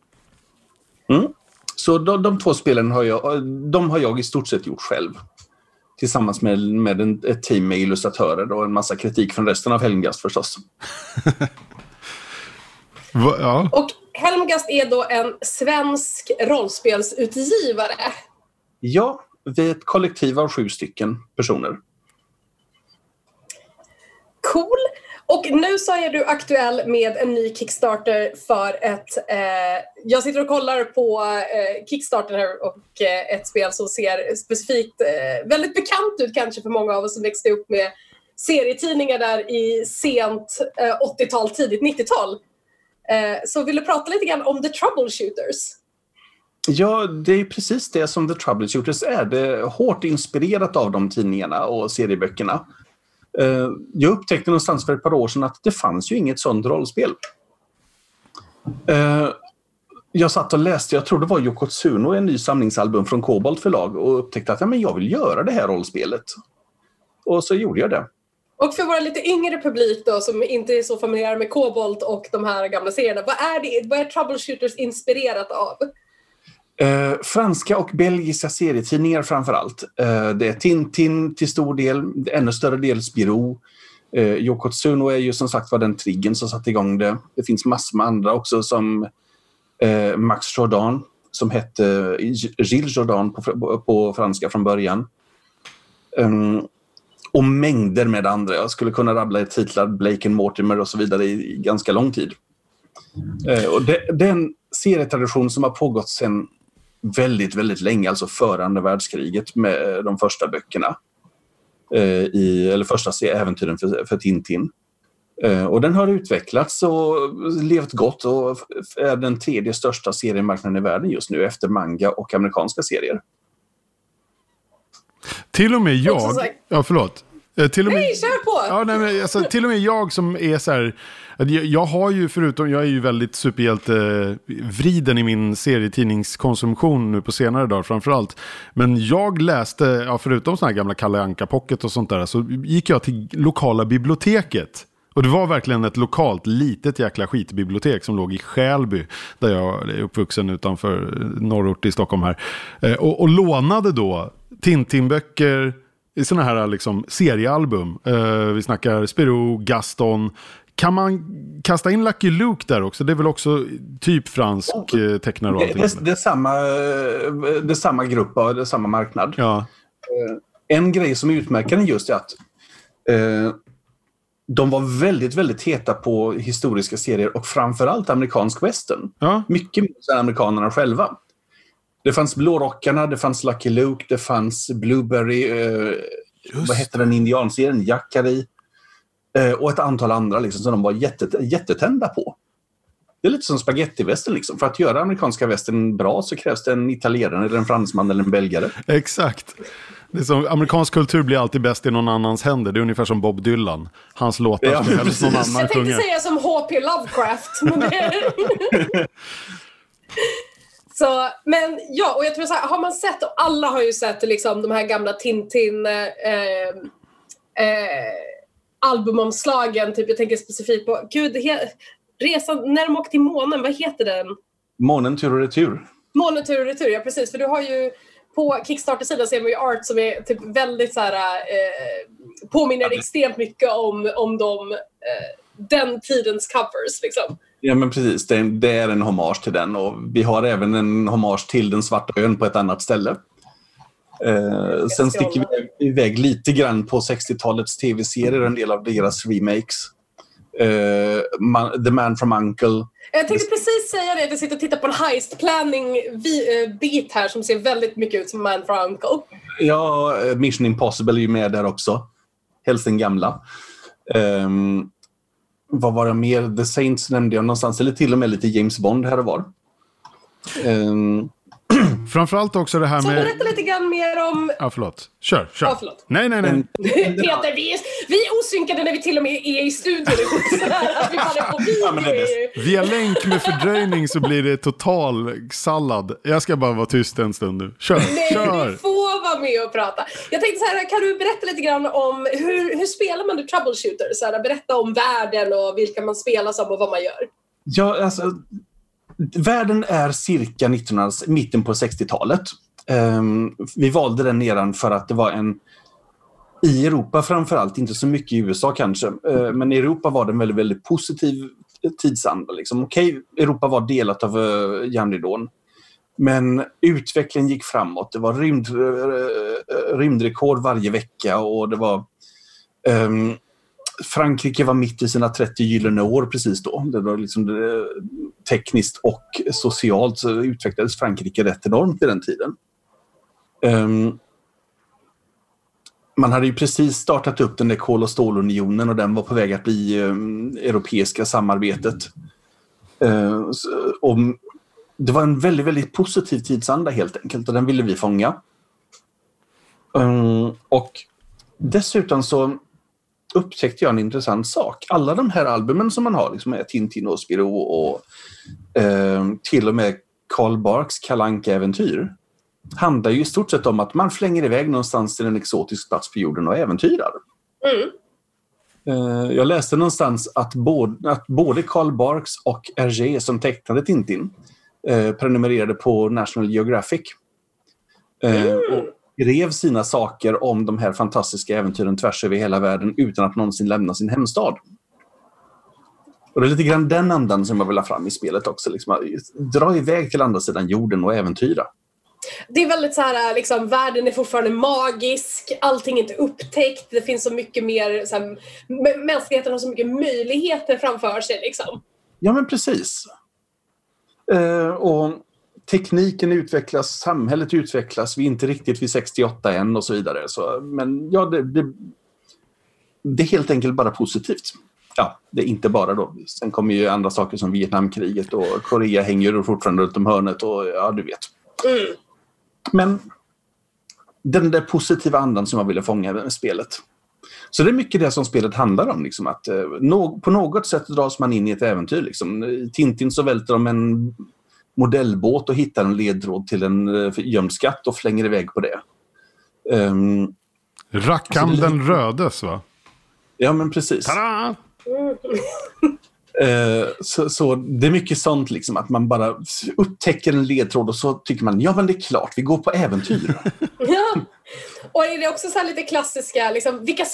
Mm. Så de, de, två spelen har jag, de har jag i stort sett gjort själv. Tillsammans med, med en, ett team med illustratörer och en massa kritik från resten av Helmgast förstås.
Va, ja.
Och Helmgast är då en svensk rollspelsutgivare.
Ja, vi är ett kollektiv av sju stycken personer.
Cool. Och nu så är du aktuell med en ny Kickstarter för ett... Eh, jag sitter och kollar på eh, Kickstarter här och eh, ett spel som ser specifikt eh, väldigt bekant ut kanske för många av oss som växte upp med serietidningar där i sent eh, 80-tal, tidigt 90-tal. Eh, så vill du prata lite grann om The Troubleshooters?
Ja, det är precis det som The Troubleshooters är. Det är hårt inspirerat av de tidningarna och serieböckerna. Eh, jag upptäckte någonstans för ett par år sedan att det fanns ju inget sånt rollspel. Eh, jag satt och läste, jag tror det var Yokotsuno, en ny samlingsalbum från Kobolt förlag och upptäckte att ja, men jag vill göra det här rollspelet. Och så gjorde jag det.
Och för våra lite yngre publik då som inte är så familjär med Kobolt och de här gamla serierna, vad är, det, vad är Troubleshooters inspirerat av?
Eh, franska och belgiska serietidningar framför allt. Eh, det är Tintin till stor del, ännu större del Spiro. Eh, Yokotsuno är ju som sagt var den triggen som satte igång det. Det finns massor med andra också som eh, Max Jordan som hette eh, Gilles Jordan på, på franska från början. Um, och mängder med andra. Jag skulle kunna rabbla titlar Blake and Mortimer och så vidare i, i ganska lång tid. Uh, och det, det är en serietradition som har pågått sedan väldigt, väldigt länge, alltså före andra världskriget med de första böckerna. Uh, i, eller första äventyren för, för Tintin. Uh, och den har utvecklats och levt gott och är den tredje största seriemarknaden i världen just nu efter manga och amerikanska serier.
Till och med jag... Ja, förlåt.
Eh, till och med, nej, kör på!
Ja, nej, men, alltså, till och med jag som är så här... Jag har ju förutom, jag är ju väldigt superhjälte-vriden i min serietidningskonsumtion nu på senare dagar framförallt. Men jag läste, ja, förutom sådana här gamla Kalle Anka Pocket och sånt där, så gick jag till lokala biblioteket. Och det var verkligen ett lokalt litet jäkla skitbibliotek som låg i Skälby. Där jag är uppvuxen utanför norrort i Stockholm här. Eh, och, och lånade då Tintin-böcker, sådana här liksom seriealbum. Uh, vi snackar Spirou, Gaston. Kan man kasta in Lucky Luke där också? Det är väl också typ fransk oh, tecknare och
allting. Det, det, är samma, det är samma grupp och det är samma marknad.
Ja.
Uh, en grej som utmärker den just är att uh, de var väldigt, väldigt heta på historiska serier och framförallt amerikansk western.
Ja.
Mycket mer än amerikanerna själva. Det fanns Blårockarna, det fanns Lucky Luke, det fanns Blueberry, eh, vad hette den indianserien, Jackarey eh, och ett antal andra liksom, som de var jättet, jättetända på. Det är lite som spagettivästern. Liksom. För att göra amerikanska västern bra så krävs det en italienare, eller en fransman eller en belgare.
Exakt. Det är som, amerikansk kultur blir alltid bäst i någon annans händer. Det är ungefär som Bob Dylan. Hans låtar ja, som helst någon annan
Jag tänkte säga som H.P. Lovecraft. Men det... Så, men ja, och jag tror så här, har man sett, och alla har ju sett liksom de här gamla Tintin eh, eh, albumomslagen, typ jag tänker specifikt på, gud, he, resan, när de åkte till månen, vad heter den?
Månen tur och retur.
Månen tur och retur, ja precis, för du har ju på Kickstarter-sidan ser man ju art som är typ väldigt så här, eh, påminner extremt mycket om, om de, eh, den tidens covers liksom.
Ja, men precis. Det är, det är en hommage till den och vi har även en hommage till Den svarta ön på ett annat ställe. Eh, sen sticker vi iväg lite grann på 60-talets tv-serier, en del av deras remakes. Eh, man, The Man from Uncle.
Jag tänkte precis säga det, jag sitter och tittar på en heist planning eh, bit här som ser väldigt mycket ut som Man from Uncle.
Ja, Mission Impossible är ju med där också. Helst den gamla. Um, vad var det mer? The Saints nämnde jag någonstans, eller till och med lite James Bond här och var. Um,
Framförallt också det här
Så
med...
berätta lite grann mer om...
Ja, förlåt. Kör, kör.
Ja, förlåt.
Nej, nej, nej.
Peter, vi är, vi är osynkade när vi till och med är i studion. Vi.
Ja, men det är
Via länk med fördröjning så blir det total sallad. Jag ska bara vara tyst en stund nu. Kör,
Nej,
kör
vara med och prata. Jag tänkte så här, kan du berätta lite grann om hur, hur spelar man The troubleshooter? Så här, berätta om världen och vilka man spelar som och vad man gör.
Ja, alltså, världen är cirka 1900, mitten på 60-talet. Um, ehm, vi valde den eran för att det var en i Europa framförallt, inte så mycket i USA kanske, eh, men i Europa var det en väldigt, väldigt positiv tidsanda. Liksom. Okej, Europa var delat av uh, järnridån, men utvecklingen gick framåt. Det var rymd, eh, eh, rymdrekord varje vecka och det var um, Frankrike var mitt i sina 30 gyllene år precis då. Det var liksom det, tekniskt och socialt så utvecklades Frankrike rätt enormt vid den tiden. Um, man hade ju precis startat upp den där kol och stålunionen och den var på väg att bli um, europeiska samarbetet. Uh, och det var en väldigt, väldigt positiv tidsanda helt enkelt och den ville vi fånga. Ehm, och dessutom så upptäckte jag en intressant sak. Alla de här albumen som man har, liksom med Tintin och Spirou och eh, till och med Karl Barks kalanka äventyr handlar ju i stort sett om att man flänger iväg någonstans till en exotisk plats på jorden och äventyrar.
Mm.
Eh, jag läste någonstans att både, att både Karl Barks och Hergé som tecknade Tintin eh, prenumererade på National Geographic. Eh, och skrev sina saker om de här fantastiska äventyren tvärs över hela världen utan att någonsin lämna sin hemstad. Och det är lite grann den andan som jag vill ha fram i spelet också. Liksom, dra iväg till andra sidan jorden och äventyra.
Det är väldigt så här, liksom, världen är fortfarande magisk, allting är inte upptäckt, det finns så mycket mer, så här, mänskligheten har så mycket möjligheter framför sig liksom.
Ja, men precis. Eh, och tekniken utvecklas, samhället utvecklas, vi är inte riktigt vid 68 än och så vidare. Så, men ja, det, det, det är helt enkelt bara positivt. Ja, det är inte bara då. Sen kommer ju andra saker som Vietnamkriget och Korea hänger ju fortfarande runt om hörnet och ja, du vet.
Mm.
Men den där positiva andan som jag ville fånga med spelet. Så det är mycket det som spelet handlar om. Liksom, att, eh, nå- på något sätt dras man in i ett äventyr. Liksom. I Tintin så välter de en modellbåt och hittar en ledtråd till en eh, gömd skatt och flänger iväg på det. Ehm,
Rackham den rödes va?
ja, men precis.
Tada!
Eh, så, så det är mycket sånt, liksom, att man bara upptäcker en ledtråd och så tycker man ja men det är klart, vi går på äventyr.
Ja. Och är det också så lite klassiska, liksom, vilka,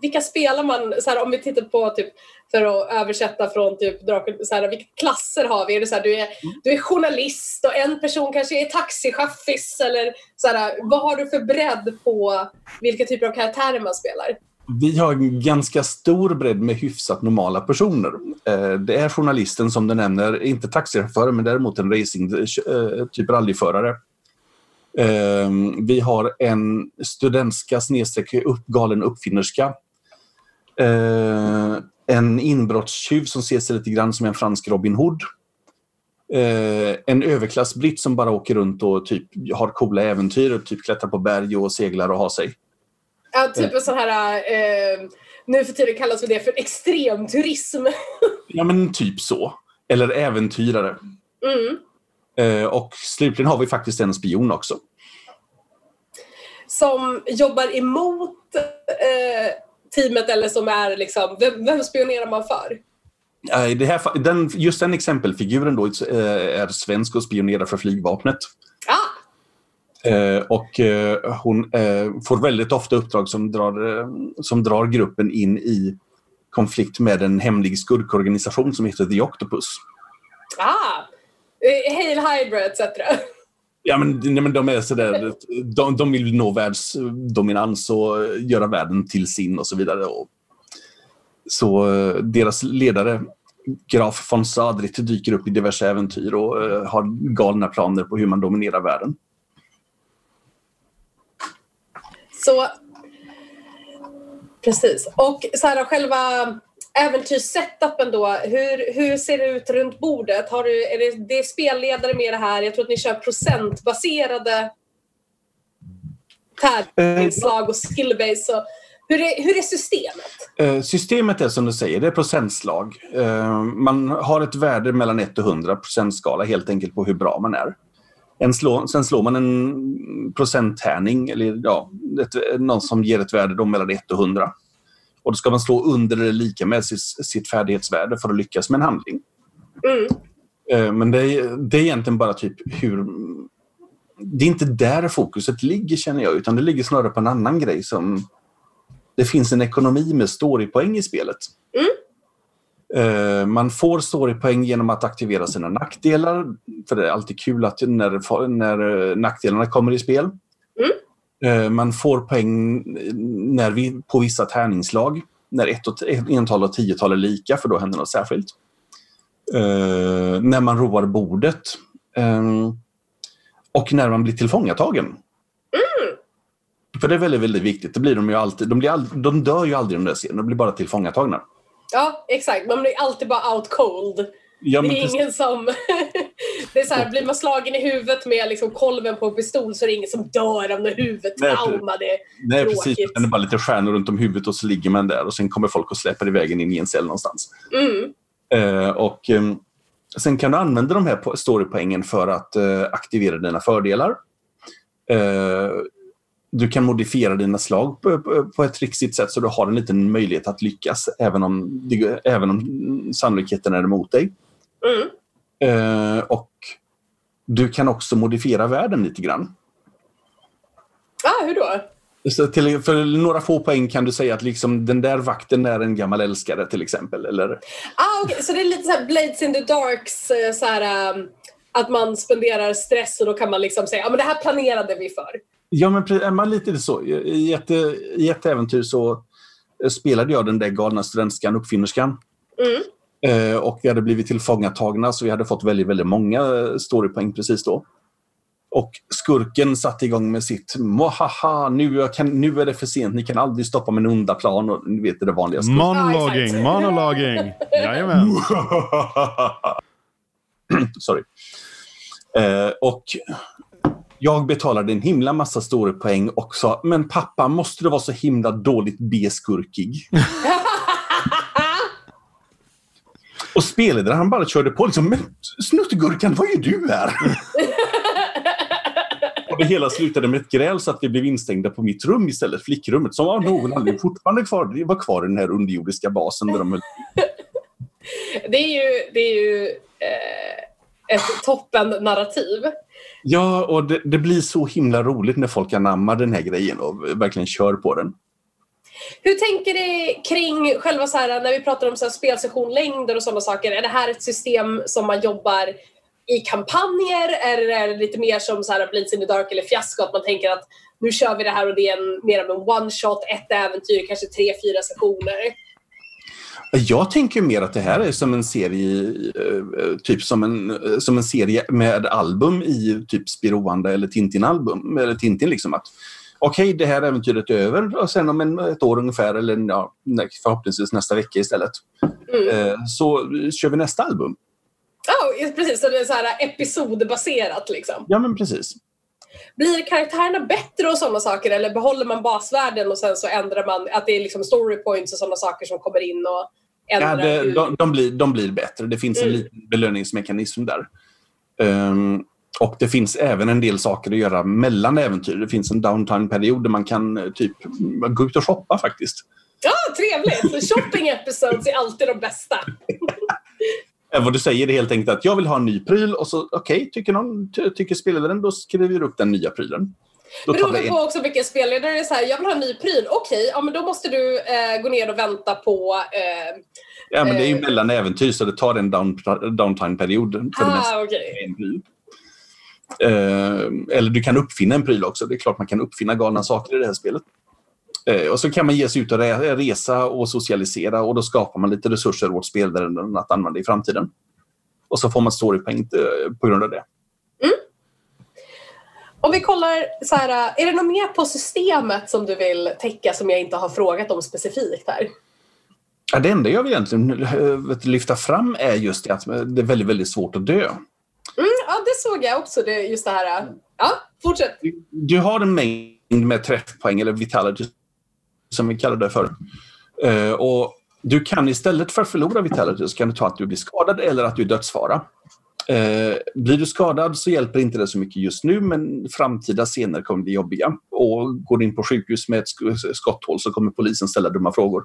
vilka spelar man, så här, om vi tittar på typ, för att översätta från typ så här, vilka klasser har vi? Är det så här, du, är, du är journalist och en person kanske är taxichaffis eller så här, vad har du för bredd på vilka typer av karaktärer man spelar?
Vi har en ganska stor bredd med hyfsat normala personer. Eh, Det är journalisten som du nämner, inte taxichaufför men däremot en racing, eh, typ rallyförare. Eh, Vi har en studentska snedstreck upp, galen uppfinnerska. Eh, En inbrottstjuv som ser sig lite grann som en fransk Robin Hood. Eh, En överklassbritt som bara åker runt och typ har coola äventyr och typ klättrar på berg och seglar och har sig.
Ja, typ en sån här, eh, nu för tiden kallas det för extremturism.
Ja, men typ så. Eller äventyrare.
Mm.
Eh, och slutligen har vi faktiskt en spion också.
Som jobbar emot eh, teamet eller som är liksom, vem, vem spionerar man för?
Eh, i det här, den, just den exempelfiguren då är svensk och spionerar för flygvapnet.
Ah!
Och hon får väldigt ofta uppdrag som drar, som drar gruppen in i konflikt med en hemlig skurkorganisation som heter The Octopus.
Ah! Hail Hydra etc.
Ja, men, nej, men de är sådär, de, de vill nå världsdominans och göra världen till sin och så vidare. Och, så eh, deras ledare, Graf von Sadrit, dyker upp i diverse äventyr och eh, har galna planer på hur man dominerar världen.
Så Precis. Och så här, själva äventyrssetupen då, hur, hur ser det ut runt bordet? Har du, är det, det är spelledare med det här? Jag tror att ni kör procentbaserade tävlingslag och skillbase. hur, är, hur är systemet?
Eh, systemet är som du säger, det är procentslag. Eh, man har ett värde mellan 1 och 100 procentskala helt enkelt på hur bra man är. En slå, sen slår man en procenttärning, eller ja, ett, någon som ger ett värde då mellan 1 och 100. Och då ska man slå under eller lika med sitt, sitt färdighetsvärde för att lyckas med en handling.
Mm.
Eh, men det är, det är egentligen bara typ hur... Det är inte där fokuset ligger känner jag, utan det ligger snarare på en annan grej som... Det finns en ekonomi med storypoäng i spelet.
Mm.
Eh, man får storypoäng genom att aktivera sina nackdelar. För det är alltid kul att när, när nackdelarna kommer i spel.
Mm.
Eh, man får poäng när vi, på vissa tärningslag. När ett och, ental och tiotal är lika, för då händer något särskilt. Uh, när man roar bordet. Um, och när man blir tillfångatagen.
Mm.
För det är väldigt, väldigt viktigt. Det blir de, ju alltid, de, blir all, de dör ju aldrig de där serierna, de blir bara tillfångatagna.
Ja, exakt. Man blir alltid bara out cold.
Ja,
det är
precis.
ingen som... det är så här, blir man slagen i huvudet med liksom kolven på en pistol så är det ingen som dör av något huvudtrauma. Det är
Nej, precis. Det är bara lite stjärnor runt om huvudet och så ligger man där och sen kommer folk och släpper iväg en in i en cell någonstans.
Mm.
Eh, och ehm, Sen kan du använda de här po- storypoängen för att eh, aktivera dina fördelar. Eh, du kan modifiera dina slag på, på, på ett trixigt sätt så du har en liten möjlighet att lyckas även om, även om sannolikheten är emot dig.
Mm.
Eh, och du kan också modifiera världen lite grann.
Ah, hur då?
Så till, för några få poäng kan du säga att liksom, den där vakten är en gammal älskare till exempel. Eller,
Ah, okay. Så det är lite så Blades in the Darks, eh, så här, um, att man spenderar stress och då kan man liksom säga ja men det här planerade vi för.
Ja, men man lite så. I ett, I ett äventyr så eh, spelade jag den där galna studentskan, uppfinnerskan.
Mm.
Eh, och vi hade blivit tillfångatagna så vi hade fått väldigt, väldigt många eh, storypoäng precis då. Och skurken satte igång med sitt Mohaha, nu, jag kan, nu är det för sent, ni kan aldrig stoppa min onda plan. Och, ni vet det vanliga. skurken.
Ja,
Monologing, monologing. Jajamän.
Sorry. Eh, och jag betalade en himla massa storypoäng och sa, men pappa, måste du vara så himla dåligt B-skurkig? och spelledaren han bara körde på liksom, men snuttgurkan, vad gör du här? och det hela slutade med ett gräl så att vi blev instängda på mitt rum istället, flickrummet, som av någon anledning fortfarande kvar, det var kvar i den här underjordiska basen där de höll
Det är ju, det är ju eh, ett toppen-narrativ.
Ja, och det, det blir så himla roligt när folk anammar den här grejen och verkligen kör på den.
Hur tänker ni kring själva så här, när vi pratar om så här spelsessionlängder och sådana saker? Är det här ett system som man jobbar i kampanjer? Eller är det lite mer som så här Blades in the Dark eller Fiasko? Att man tänker att nu kör vi det här och det är en, mer av en one-shot, ett äventyr, kanske tre, fyra sessioner.
Jag tänker mer att det här är som en serie, eh, typ som en, eh, som en serie med album i typ Spiroanda eller Tintin-album. Eller Tintin liksom att okej, det här äventyret är över och sen om en, ett år ungefär eller ja, förhoppningsvis nästa vecka istället
Mm.
eh, så kör vi nästa album.
Ja, precis. Så det är så här episodbaserat liksom.
Ja, men precis.
Blir karaktärerna bättre och sådana saker eller behåller man basvärden och sen så ändrar man att det är liksom story points och sådana saker som kommer in och
Ja,
ändrar
det,
hur-
de, de, blir, de blir bättre. Det finns en
Mm.
liten belöningsmekanism där. Ehm, och det finns även en del saker att göra mellan äventyr. Det finns en downtime-period där man kan eh, typ gå ut och shoppa faktiskt.
Ja, trevligt! Shopping episodes är alltid de bästa.
Vad du säger är helt enkelt att jag vill ha en ny pryl och så okej, tycker någon, ty- tycker spelledaren, då skriver vi upp den nya prylen. Då
Beroende
det
på också vilken spelledare det är så här, jag vill ha en ny pryl. Okej, ja men då måste du eh, gå ner och vänta på... Eh,
ja, men det är ju
eh.
mellan äventyr så det tar en down, downtime-period för det mesta.
ah, okej.
en pryl. Eh, eller du kan uppfinna en pryl också. Det är klart man kan uppfinna galna saker i det här spelet. Eh, och så kan man ge sig ut och re- resa och socialisera och då skapar man lite resurser åt spelaren att använda i framtiden. Och så får man storypoäng eh, på grund av det.
Om vi kollar så här, eh, är det något mer på systemet som du vill täcka som jag inte har frågat om specifikt här?
Ja, det enda jag vill egentligen eh, lyfta fram är just det att det är väldigt, väldigt svårt att dö.
Mm, ja, det såg jag också. Det, just det här. Äh, ja, fortsätt.
Du, du har en mängd med träffpoäng, eller vitality, som vi kallar det för. Uh, och du kan istället för att förlora vitality så kan du ta att du blir skadad eller att du är dödsfara. Eh, blir du skadad så hjälper inte det så mycket just nu men framtida scener kommer bli jobbiga. Och går du in på sjukhus med ett skotthål så kommer polisen ställa dumma frågor.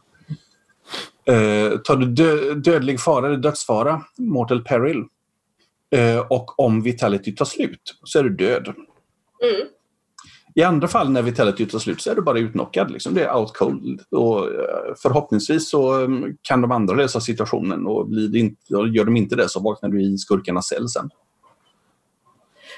Eh, tar du dö dödlig fara eller dödsfara, mortal peril, och om vitality tar slut så är du död.
Mm.
I andra fall när vitality tar slut så är du bara utnockad. Liksom. Det är out cold. Och, uh, förhoppningsvis så um, kan de andra lösa situationen och blir inte, gör de inte det så vaknar du i skurkarnas cell sen.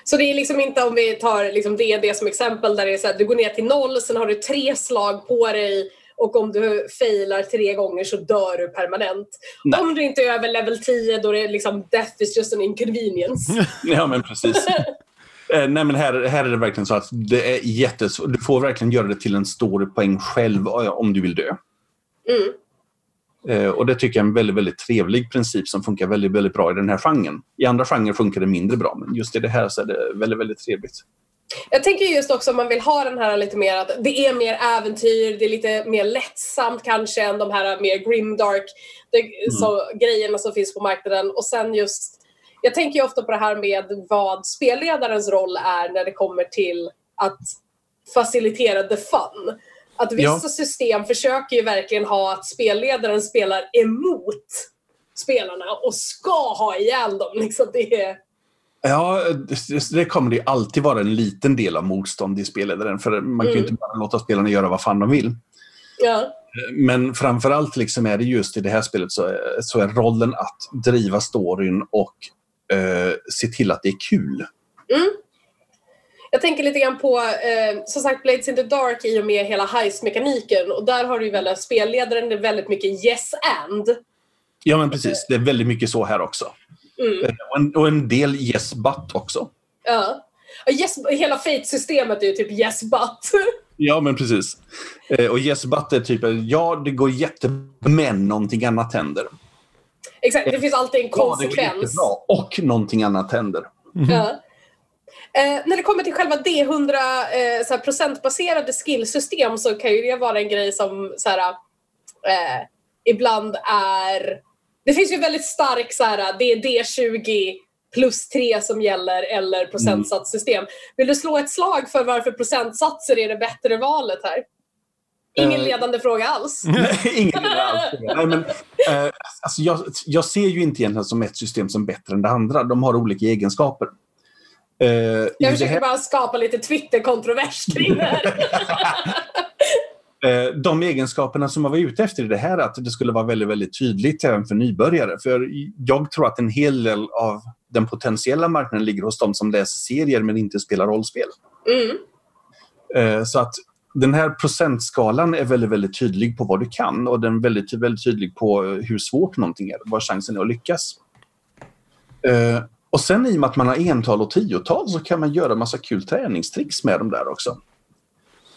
Så det är liksom inte om vi tar liksom D&D som exempel där det är så att du går ner till noll, sen har du tre slag på dig och om du failar tre gånger så dör du permanent. Nej. Om du inte är över level 10 då är det liksom death is just an inconvenience.
ja men precis. eh, nej men här, här är det verkligen så att det är jättesvårt. Du får verkligen göra det till en storypoäng själv eh, om du vill dö.
Mm.
Eh, och det tycker jag är en väldigt, väldigt trevlig princip som funkar väldigt, väldigt bra i den här genren. I andra genrer funkar det mindre bra men just i det här så är det väldigt, väldigt trevligt.
Jag tänker just också om man vill ha den här lite mer att det är mer äventyr, det är lite mer lättsamt kanske än de här mer grimdark det, mm. så, grejerna som finns på marknaden. Och sen just, jag tänker ju ofta på det här med vad spelledarens roll är när det kommer till att facilitera the fun. Att vissa ja. system försöker ju verkligen ha att spelledaren spelar emot spelarna och ska ha ihjäl dem. Liksom det är,
Ja, det, kommer det alltid vara en liten del av motstånd i spelledaren. För man kan ju mm. inte bara låta spelarna göra vad fan de vill.
Ja.
Men framförallt liksom är det just i det här spelet så, så är rollen att driva storyn och eh, se till att det är kul.
Mm. Jag tänker lite grann på, eh, som sagt, Blades in the Dark i och med hela heist-mekaniken. Och där har du ju väldigt, spelledaren det är väldigt mycket yes and.
Ja, men precis. Det är väldigt mycket så här också.
Mm. Eh,
och, en, och, en, del yes but också.
Ja. Yes, hela Fate-systemet är ju typ yes but.
ja, men precis. Eh, och yes but är typ, ja det går jättebra, men någonting annat händer.
Exakt, det finns alltid en konsekvens. Ja, det går jättebra,
och någonting annat händer.
Mm. Ja. Eh, när det kommer till själva D100 eh, så procentbaserade skillsystem så kan ju det vara en grej som så här, eh, ibland är det finns ju väldigt stark så här, det är D20 plus 3 som gäller eller procentsatssystem. Vill du slå ett slag för varför procentsatser är det bättre valet här? Ingen uh, ledande fråga alls.
ingen ledande alls. Nej, men, uh, alltså jag, jag, ser ju inte egentligen som ett system som bättre än det andra. De har olika egenskaper.
Uh, jag försöker här... bara skapa lite Twitter-kontrovers kring det här.
Eh, de egenskaperna som man var ute efter i det här, att det skulle vara väldigt, väldigt tydligt även för nybörjare. För jag tror att en hel del av den potentiella marknaden ligger hos de som läser serier men inte spelar rollspel.
Mm.
Eh, så att den här procentskalan är väldigt, väldigt tydlig på vad du kan och den är väldigt, väldigt tydlig på hur svårt någonting är, vad chansen är att lyckas. Eh, och sen i och med att man har ental och tiotal så kan man göra massa kul träningstricks med dem där också.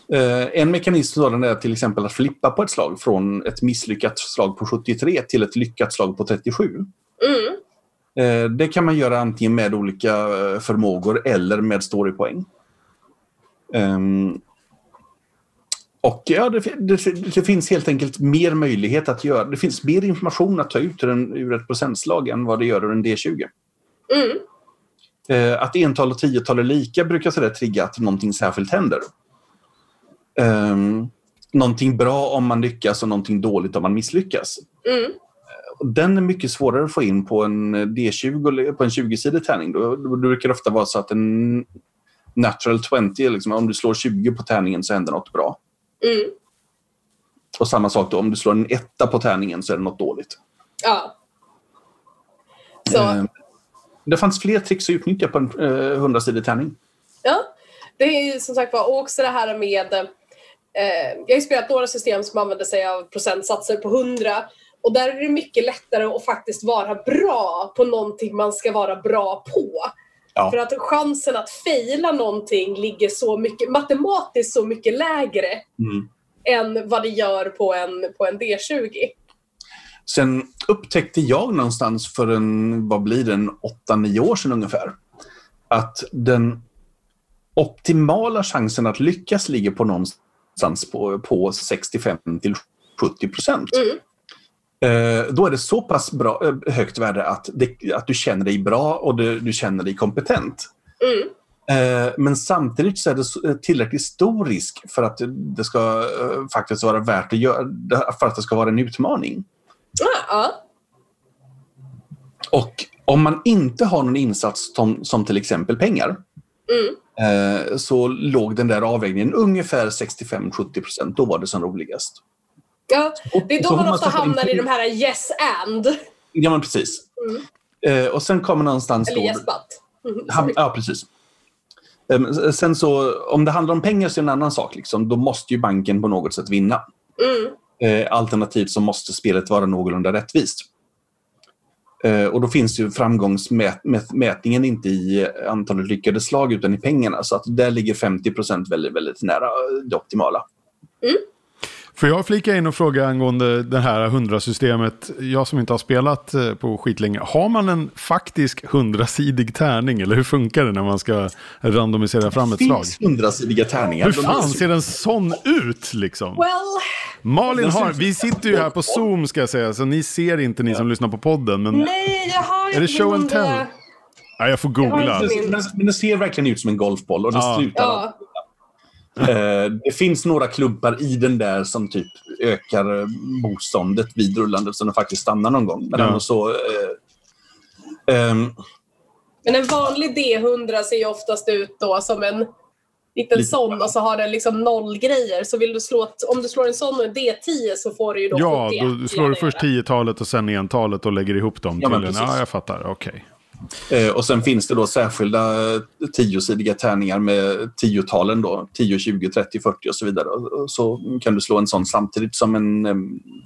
Eh, en mekanism sådan är till exempel att flippa på ett slag från ett misslyckat slag på 73 till ett lyckat slag på 37.
Mm.
Eh, det kan man göra antingen med olika eh, förmågor eller med storypoäng. Um, och ja, det, det, det, finns helt enkelt mer möjlighet att göra. Det finns mer information att ta ut ur, en, ur ett procentslag än vad det gör ur en D20.
Mm.
Att ental och tiotal är lika brukar sådär trigga att någonting särskilt händer um, någonting bra om man lyckas och någonting dåligt om man misslyckas.
Mm.
Den är mycket svårare att få in på en D20 på en 20-sidig tärning. Då, då brukar det ofta vara så att en natural 20, liksom, om du slår 20 på tärningen så händer något bra.
Mm.
Och samma sak då, om du slår en etta på tärningen så är det något dåligt.
Ja. Så. Um,
det fanns fler tricks att utnyttja på en uh, 100-sidig tärning.
Ja, det är som sagt var också det här med Eh, jag har spelat några system som använder sig av procentsatser på 100 och där är det mycket lättare att faktiskt vara bra på någonting man ska vara bra på. Ja. För att chansen att fejla någonting ligger så mycket, matematiskt så mycket lägre
mm.
än vad det gör på en, på en D20.
Sen upptäckte jag någonstans för en, vad blir det, en 8-9 år sedan ungefär, att den optimala chansen att lyckas ligger på någonstans på, på 65 till 70 procent.
Mm.
Eh, då är det så pass bra, eh, högt värde att, det, att du känner dig bra och du, du känner dig kompetent.
Mm.
Eh, men samtidigt så är det tillräckligt stor risk för att det ska faktiskt vara värt att göra, för att det ska vara en utmaning.
Ja.
Och om man inte har någon insats som, som till exempel pengar
Mm.
Eh, så låg den där avvägningen ungefär 65-70 procent. Då var det som roligast.
ja. Det är då man ofta hamnar i de här yes and.
Ja, men precis. Eh, och sen kommer någonstans
Eller yes but. Mm,
ja, precis. Ehm, Sen så, om det handlar om pengar så är det en annan sak. Liksom. Då måste ju banken på något sätt vinna.
Mm.
Eh, Alternativt så måste spelet vara någorlunda rättvist. Eh, och då finns ju framgångsmätningen inte i antalet lyckade slag utan i pengarna. Så att där ligger 50 väldigt, väldigt nära det optimala. Mm.
Får jag flika in och fråga angående det här hundrasystemet? Jag som inte har spelat eh, på skitlänge. Har man en faktisk hundrasidig tärning? Eller hur funkar det när man ska randomisera fram ett
Det
slag?
finns hundrasidiga tärningar.
Hur fan ser en sån ut liksom?
Well,
Malin har, vi sitter ju här på Zoom ska jag säga, så ni ser inte ni som lyssnar på podden. Men
nej, jag har
Är det show and tell? ja, jag får googla.
inte-
Men, men det ser verkligen ut som en golfboll och det
Ja.
slutar
Ja.
Eh, det finns några klubbar i den där som typ ökar eh, motståndet vid rullandet så den faktiskt stannar någon gång. Men
Ja.
så... Eh, ehm,
Men en vanlig D100 ser ju oftast ut då som en liten
Lite.
sån och så har den liksom noll grejer. Så vill du slå ett, om du slår en sån och en D10 så får du ju då
Ja,
71
då slår du först
göra.
tiotalet och sen entalet och lägger ihop dem.
Ja, men
till en. ja jag fattar. Okej.
eh, och sen finns det då särskilda eh, tiosidiga tärningar med tiotalen då. 10, 20, 30, 40 och så vidare. Så kan du slå en sån samtidigt som en eh,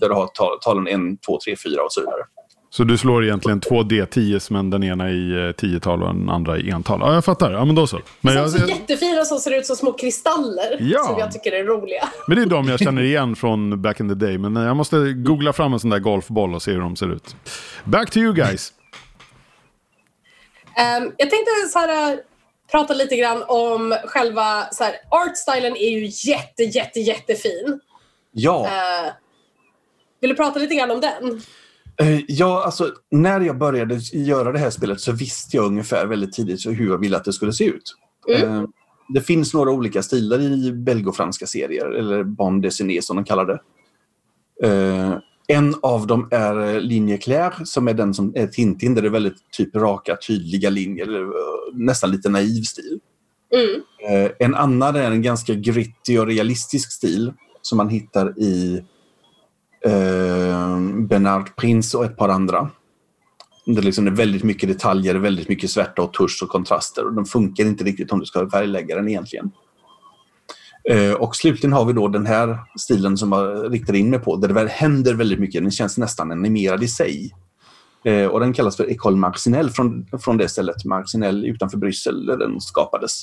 där du har ta- talen 1, 2, 3, 4 och så vidare.
Så du slår egentligen två D10 men den ena i eh, tiotal och den andra i ental. Ja, jag fattar. Ja, men då så. Men, jag,
så jättefina som ser ut som små kristaller.
Ja.
Som jag tycker är roliga.
men det är de jag känner igen från back in the day. Men eh, jag måste googla fram en sån där golfboll och se hur de ser ut. Back to you guys.
Ehm, jag tänkte så här, äh, prata lite grann om själva så här, artstylen är ju jätte, jätte, jättefin.
Ja.
Uh, vill du prata lite grann om den?
Eh, Ja, alltså när jag började göra det här spelet så visste jag ungefär väldigt tidigt hur jag ville att det skulle se ut.
Mm.
Eh, Det finns några olika stilar i belgofranska serier, eller bande dessiné som de kallar det. En av dem är eh, Linje Claire som är den som är Tintin där det är väldigt typ raka, tydliga linjer, eh, nästan lite naiv stil.
Mm.
Eh, En annan är en ganska gritty och realistisk stil som man hittar i eh, Bernard Prince och ett par andra. Det liksom är väldigt mycket detaljer, väldigt mycket svärta och tusch och kontraster. Och de funkar inte riktigt om du ska färglägga den egentligen. Eh, och slutligen har vi då den här stilen som jag riktar in mig på, där det väl händer väldigt mycket. Den känns nästan animerad i sig. Eh, och den kallas för École Marcinelle från, från det stället. Marcinelle utanför Bryssel, där den skapades.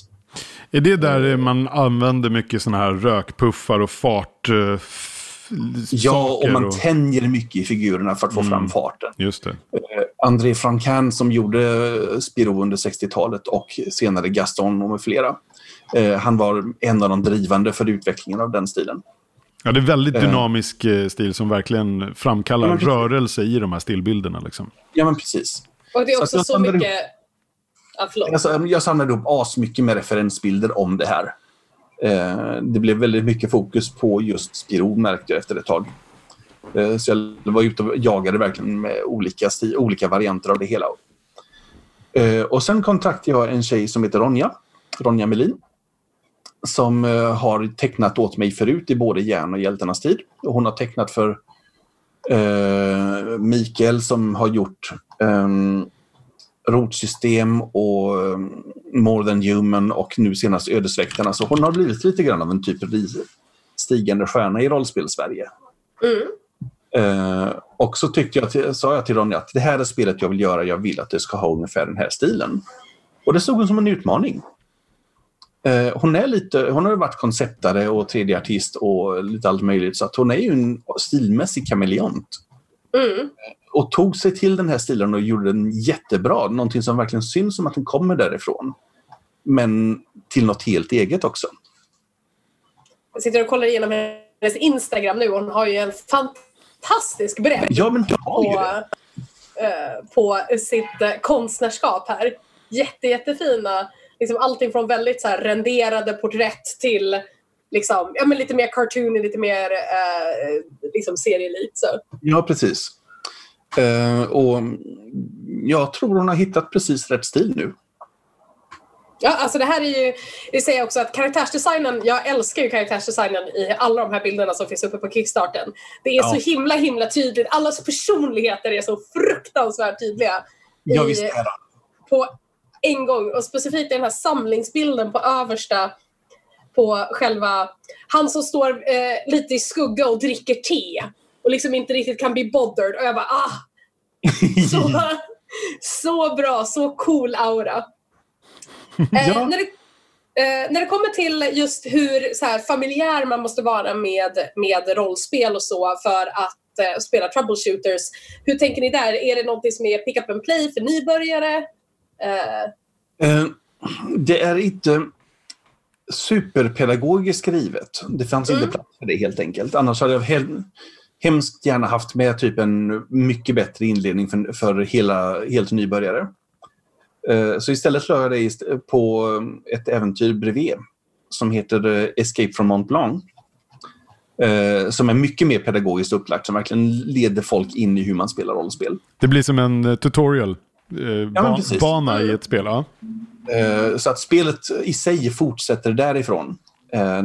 Är det där man använder mycket såna här rökpuffar och fart... eh,
Ja, och man tänjer mycket i figurerna för att få
Mm.
fram farten.
Just det.
André Franquin som gjorde Spirou under 60-talet och senare Gaston och med flera. Eh, han var en av de drivande för utvecklingen av den stilen.
Ja, det är väldigt
Eh.
dynamisk eh, stil som verkligen framkallar
Ja,
rörelse i de här stillbilderna. Liksom.
Ja, men precis.
Och det är
Så
också så,
samlar
mycket... Ja, förlåt.
Alltså, jag samlade upp asmycket med referensbilder om det här. Eh, det blev väldigt mycket fokus på just Spirou märkte jag efter ett tag. Eh, så jag var ute och jagade verkligen med olika, olika varianter av det hela. Eh, och sen kontaktade jag en tjej som heter Ronja, Ronja Melin. Som eh, har tecknat åt mig förut i både Järn och Hjältarnas tid. Och hon har tecknat för eh, Mikael som har gjort ehm, rotsystem och um, More than human och nu senast Ödesväktarna. Så hon har blivit lite grann av en typ stigande stjärna i rollspel-Sverige.
Mm.
Eh, och så tyckte jag till, sa jag till Ronja att det här är spelet jag vill göra. Jag vill att det ska ha ungefär den här stilen. Och det såg hon som en utmaning. Eh, hon, är lite, hon har varit konceptare och 3D-artist och lite allt möjligt. Så hon är ju en stilmässig kameleont.
Mm.
Och tog sig till den här stilen och gjorde den jättebra. Någonting som verkligen syns som att den kommer därifrån. Men till något helt eget också.
Jag sitter och kollar igenom hennes Instagram nu hon har ju en fantastisk bredd
Ja, men du har ju
på,
det.
eh, på sitt konstnärskap här. Jätte, jättefina, liksom allting från väldigt så här renderade porträtt till liksom, ja, men lite mer cartoony, lite mer eh, liksom serielit. Så.
Ja, precis. Eh, och jag tror hon har hittat precis rätt stil nu.
Ja, alltså det här är ju, det säger jag också att karaktärsdesignen, jag älskar ju karaktärsdesignen i alla de här bilderna som finns uppe på Kickstarten. Det är
Ja.
så himla himla tydligt, allas personligheter är så fruktansvärt tydliga.
Ja,
i-
visst är det.
på en gång. Och specifikt i den här samlingsbilden på översta på själva, han som står eh, lite i skugga och dricker te och liksom inte riktigt kan bli bothered och jag bara ah! Så, så bra, så cool aura. Eh,
Ja.
när, det, eh, när det kommer till just hur så här, familjär man måste vara med, med rollspel och så för att eh, spela troubleshooters. Hur tänker ni där? Är det någonting som är pick up and play för nybörjare? Eh,
Eh, det är inte superpedagogiskt skrivet. Det fanns
Mm.
inte plats för det helt enkelt. Annars hade jag he- hemskt gärna haft med typ en mycket bättre inledning för, för hela, helt nybörjare. Eh, så istället la jag ist- på ett äventyr bredvid som heter Escape from Mont Blanc. Som är mycket mer pedagogiskt upplagt, som verkligen leder folk in i hur man spelar rollspel.
Det blir som en tutorial. Eh,
precis.
bana i ett spel. Ja.
Eh, Så att spelet i sig fortsätter därifrån. Eh, eh,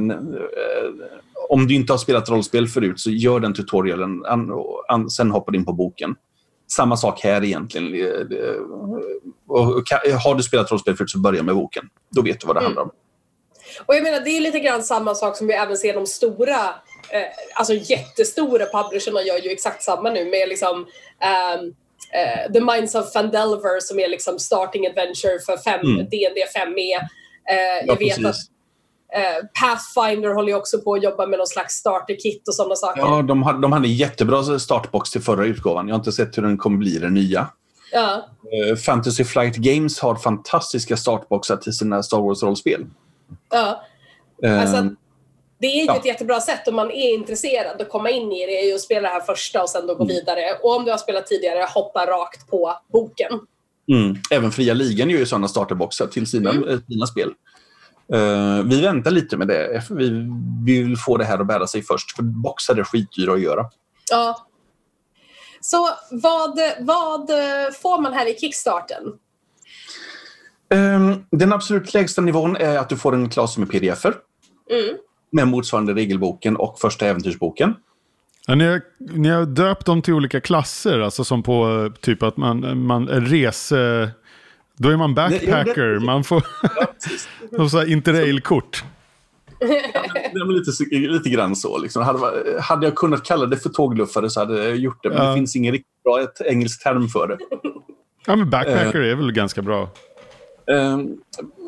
Om du inte har spelat rollspel förut så gör den tutorialen, an- och an- sen hoppar du in på boken. Samma sak här egentligen. Eh, eh, och Har du spelat rollspel förut så börja med boken. Då vet du vad det handlar om.
Och jag menar, det är lite grann samma sak som vi även ser de stora, eh, alltså jättestora publisherna gör ju exakt samma nu med liksom ehm, eh, The Minds of Fandelver som är liksom starting adventure för fem,
Mm.
D&D 5e. Eh,
Ja,
jag vet
precis.
att eh, Pathfinder håller också på att jobba med någon slags starter-kit och sådana saker.
Ja, de, hade, de hade en jättebra startbox till förra utgåvan. Jag har inte sett hur den kommer bli den nya.
Ja.
Eh, Fantasy Flight Games har fantastiska startboxar till sina Star Wars-rollspel.
ja.
Eh,
Alltså, det är ju
Ja.
ett jättebra sätt om man är intresserad att komma in i det, är ju att spela det här första och sen då gå
Mm.
vidare. Och om du har spelat tidigare, hoppa rakt på boken.
Mm. Även Fria Ligan gör ju sådana starterboxar till sina,
Mm.
eh, sina spel. Eh, vi väntar lite med det. Vi, vi vill få det här att bära sig först. För boxar är skitdyra att göra.
Ja. Så vad, vad får man här i kickstarten?
Eh, den absolut lägsta nivån är att du får en klass med pdf
Mm.
Med motsvarande regelboken och första äventyrsboken.
Ja, ni, har, ni har döpt dem till olika klasser, alltså som på eh, typ att man, man rese... Då är man backpacker,
det-
man får, får så interrailkort.
Är lite, lite grann så. Liksom. Hade, hade jag kunnat kalla det för tågluffare så hade jag gjort det. Men
Ja.
det finns ingen riktigt bra ett engelsk term för det.
Ja, men backpacker är väl ganska bra.
Ehm,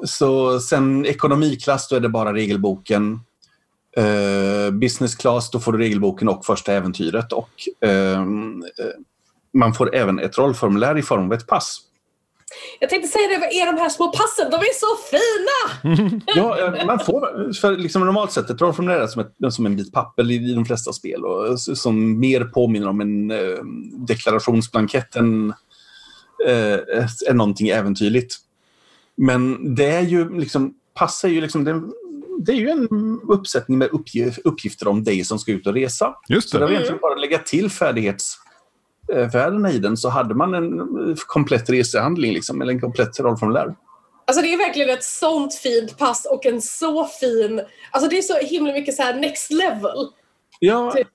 Så sen ekonomiklass, då är det bara regelboken. Eh, business class, då får du regelboken och första äventyret. Och ehm, eh, man får även ett rollformulär i form av ett pass.
Jag tänkte säga det, vad är de här små passen? De är så fina!
Ja, eh, man får, för liksom normalt sett, ett rollformulär är som, ett, som en bit papper i, de flesta spel och s- som mer påminner om en eh, deklarationsblankett än, eh, än någonting äventyrligt. Men det är ju liksom, pass är ju liksom, det, det är ju en uppsättning med uppgif, uppgifter om dig som ska ut och resa.
Just
Så det var
det.
egentligen bara att lägga till färdighetsvärdena i den så hade man en komplett resehandling, liksom, eller en komplett rollformulär.
Alltså det är verkligen ett sånt fint pass och en så fin... Alltså det är så himla mycket så här next level.
Ja,
Typ,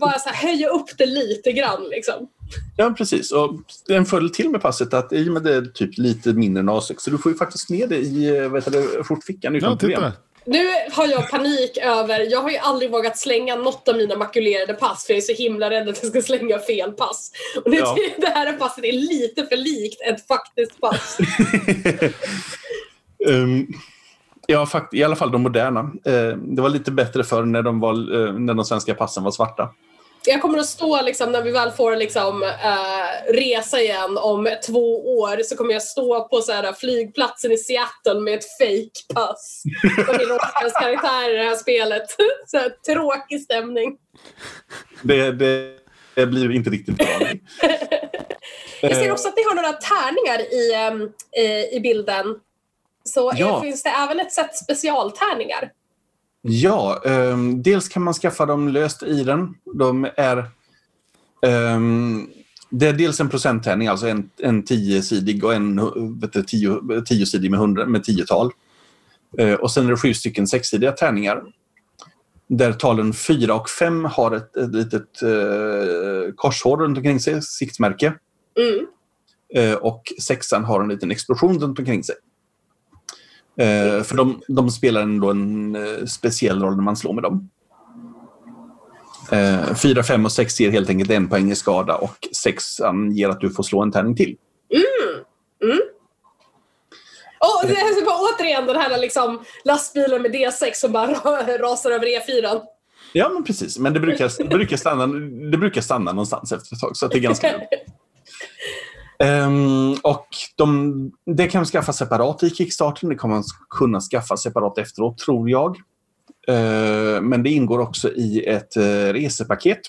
bara så här höja upp det lite grann liksom.
Ja, precis. Och en fördel till med passet är att i och med det är typ lite mindre än A6 så du får ju faktiskt med det i eh, vad heter det, skjortfickan utan
Ja,
problem.
titta.
Nu har jag panik över... Jag har ju aldrig vågat slänga något av mina makulerade pass för jag är så himla rädd att jag ska slänga fel pass. Och nu
Ja.
det här passet är lite för likt ett faktiskt pass.
Ehm, ja, fakt- i alla fall de moderna. Eh, det var lite bättre förr när de, var, eh, när de svenska passen var svarta.
Jag kommer att stå liksom, när vi väl får liksom, uh, resa igen om två år så kommer jag stå på så här, flygplatsen i Seattle med ett fake pass Som min karaktär i det här spelet. så här, tråkig stämning.
Det, det, det blir inte riktigt bra.
jag ser också att ni har några tärningar i, um, i, i bilden. Så ja. finns det även ett set specialtärningar.
Ja, um, dels kan man skaffa dem löst i den. De är... Um, det är dels en procenttärning, alltså en, en tiosidig och en du, tio, tiosidig med, hundra, med tiotal. Uh, och sen är det sju stycken sexsidiga tärningar. Där talen fyra och fem har ett, ett litet uh, korshår runt omkring sig, siktmärke. Mm. Uh, och sexan har en liten explosion runt omkring sig. Eh, för de, de spelar ändå en eh, speciell roll när man slår med dem. Eh, 4, 5 och 6 ger helt enkelt en poäng i skada och 6 ger att du får slå en tärning till.
Mm. Mm. Och det är bara, återigen den här liksom, lastbilen med D6 som bara rasar över E4.
Ja, men precis. Men det brukar, det brukar, stanna, det brukar stanna någonstans efter ett tag, så det är ganska lugnt. Um, och de, det kan man skaffa separat i Kickstarter. Det kommer man kunna skaffa separat efteråt, tror jag. Uh, men det ingår också i ett uh, resepaket.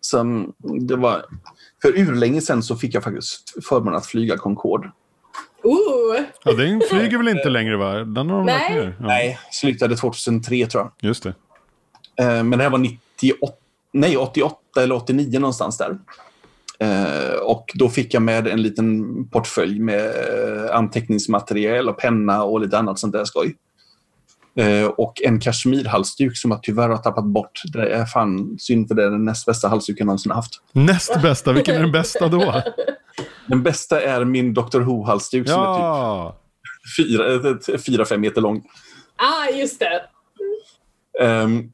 Som det var, för urlänge sedan så fick jag faktiskt förmånen att flyga Concorde.
Ooh.
Ja, den flyger väl inte längre va? Den har de
Nej. ner. Ja. Nej, slutade 2003 tror jag.
Just det.
Uh, men det här var 98, nej, 88 eller 89 någonstans där. Eh, och då fick jag med en liten portfölj med eh, anteckningsmaterial och penna och lite annat sånt där skoj. Eh, och en kashmirhalsduk som jag tyvärr har tappat bort. Det är fan synd för det är den näst bästa halsduken jag någonsin haft.
Näst bästa? Vilken är den bästa då?
den bästa är min Dr Who-halsduk ja. som är typ 4-5 meter lång.
Ah, just det.
Um,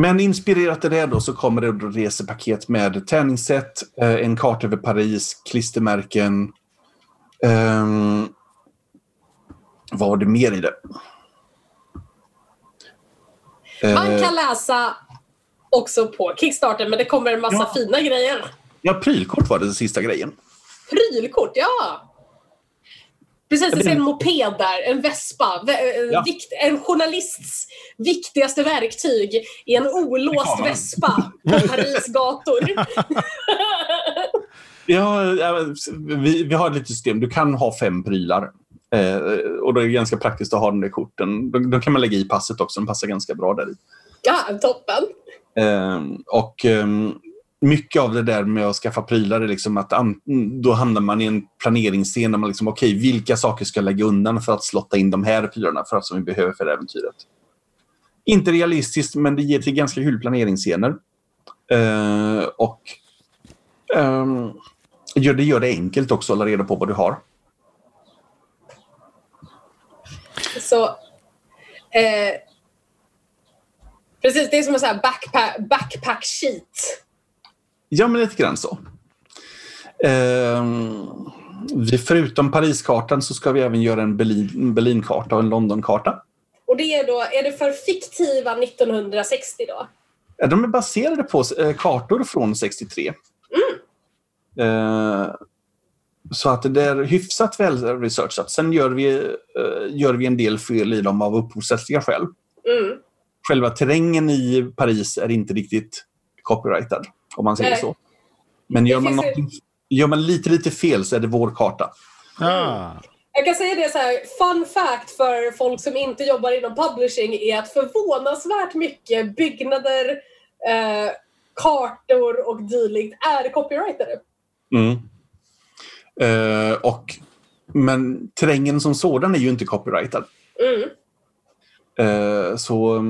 men inspirerat i det då så kommer det resepaket med tärningssätt, eh, en karta över Paris, klistermärken. Um, vad var det mer i det?
Man eh, kan läsa också på Kickstarter, men det kommer en massa ja. fina grejer.
Ja, prylkort var det den sista grejen.
Prylkort, ja! Precis, det ser en moped där, en vespa. Eh, ja. En journalists viktigaste verktyg är en olåst vespa på Paris gator.
ja, vi, vi har ett litet system. Du kan ha fem prylar. Eh, och det är ganska praktiskt att ha den där korten. Då, kan man lägga i passet också. Den passar ganska bra där i.
Ja, toppen.
Eh, och eh, mycket av det där med att skaffa prylar är liksom att då hamnar man i en planeringsscen där man liksom, okej, okay, vilka saker ska jag lägga undan för att slotta in de här prylarna för att som vi behöver för äventyret. Inte realistiskt, men det ger till ganska kul planeringsscener. Uh, och um, gör, det gör det enkelt också att hålla reda på vad du har.
Så eh, Precis, det är som en backpack, backpack sheet.
Ja, men lite grann så. Eh, förutom Pariskartan så ska vi även göra en Berlin, Berlinkarta och en Londonkarta.
Och det är, då, är det för fiktiva 1960 då?
De är baserade på eh, kartor från 63. Mm. Eh, så att det är hyfsat väl researchat. Sen gör vi, eh, gör vi en del fel i dem av upphovsrättsliga skäl. Mm. Själva terrängen i Paris är inte riktigt copyrightad om man säger Nej. så. Men gör man, gör man lite, lite fel så är det vår karta.
Ah.
Jag kan säga det så här, fun fact för folk som inte jobbar inom publishing är att förvånansvärt mycket byggnader, eh, kartor och dylikt är copyrightade.
Mm. Eh, och, men terrängen som sådan är ju inte copyrightad. Mm. Eh, så...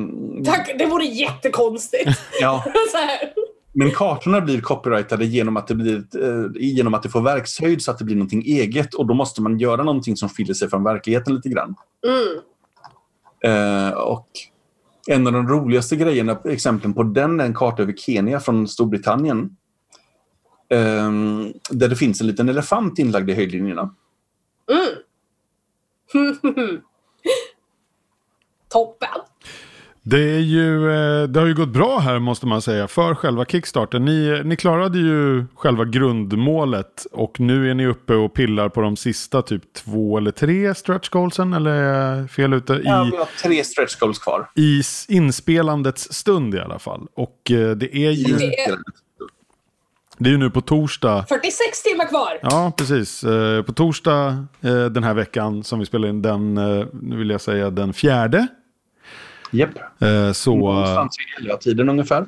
Tack, det vore jättekonstigt.
ja. Men kartorna blir copyrightade genom att, det blir, eh, genom att det får verkshöjd så att det blir någonting eget. Och då måste man göra någonting som skiljer sig från verkligheten lite grann. Mm. Eh, och en av de roligaste grejerna, exemplen på den, är en karta över Kenya från Storbritannien. Eh, där det finns en liten elefant inlagd i höjdlinjerna.
Mm. Toppen!
Det, är ju, eh, det har ju gått bra här måste man säga för själva Kickstarter. Ni, ni klarade ju själva grundmålet och nu är ni uppe och pillar på de sista typ två eller tre stretch goalsen eller fel ute? I,
Ja, vi har tre stretch goals kvar.
I inspelandets stund i alla fall. Och eh, det är ju,
Det är-
det är ju nu på torsdag
46 timmar kvar!
Ja, precis. Eh, på torsdag den här veckan som vi spelar in den, nu vill jag säga den fjärde.
Japp.
Eh, så
Någonstans vid elva tiden ungefär.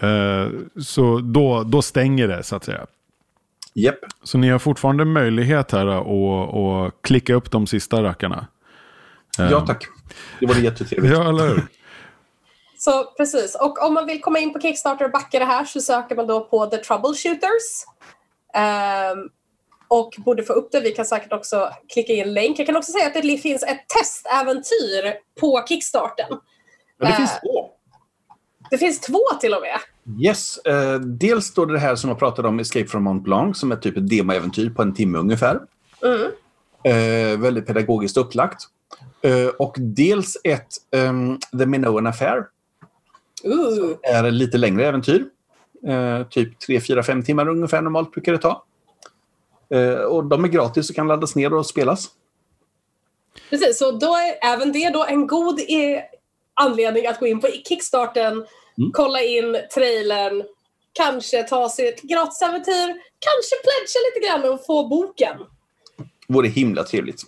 eh, så då, då stänger det så att säga.
Japp.
Så ni har fortfarande möjlighet här att, att klicka upp de sista rackarna.
Ja, tack. Det var jättetrevligt.
Ja, eller hur?
Så precis. Och om man vill komma in på Kickstarter och backa det här så söker man då på The Troubleshooters. Ehm, och borde få upp det. Vi kan säkert också klicka in länk. Jag kan också säga att det finns ett testäventyr på Kickstarten.
Men det finns
Eh.
två.
Det finns två till och med.
Yes. Eh, dels står det här som jag pratade om, Escape from Mont Blanc, som är typ ett demoäventyr på en timme ungefär.
Mm.
Eh, väldigt pedagogiskt upplagt. Eh, och dels ett ehm, The Minoan Affair.
Ooh.
är ett lite längre äventyr. Eh, typ 3, 4, 5 timmar ungefär normalt brukar det ta. Eh, och de är gratis och kan laddas ner och spelas.
Precis, så då är även det då en god eh, anledning att gå in på Kickstarten, kolla in trailern, kanske ta sig ett gratisäventyr, kanske pledga lite grann och få boken.
Vore himla trevligt.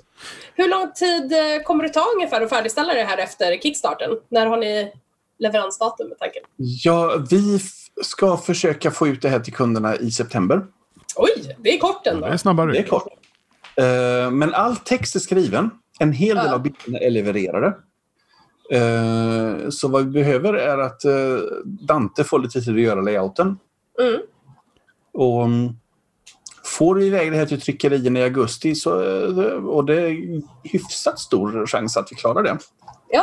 Hur lång tid eh, kommer det ta ungefär att färdigställa det här efter Kickstarten? När har ni leveransdatum med tanken?
Ja, vi ska försöka få ut det här till kunderna i september.
Oj, det är kort ändå.
Det är snabba
Det är kort. Eh, men all text är skriven. En hel del
Ja.
av bilderna är levererade. Eh, så vad vi behöver är att eh, Dante får lite tid att göra layouten.
Mm.
Och mm, får vi iväg det här till tryckerierna i augusti så, eh, och det är hyfsat stor chans att vi klarar det.
Ja.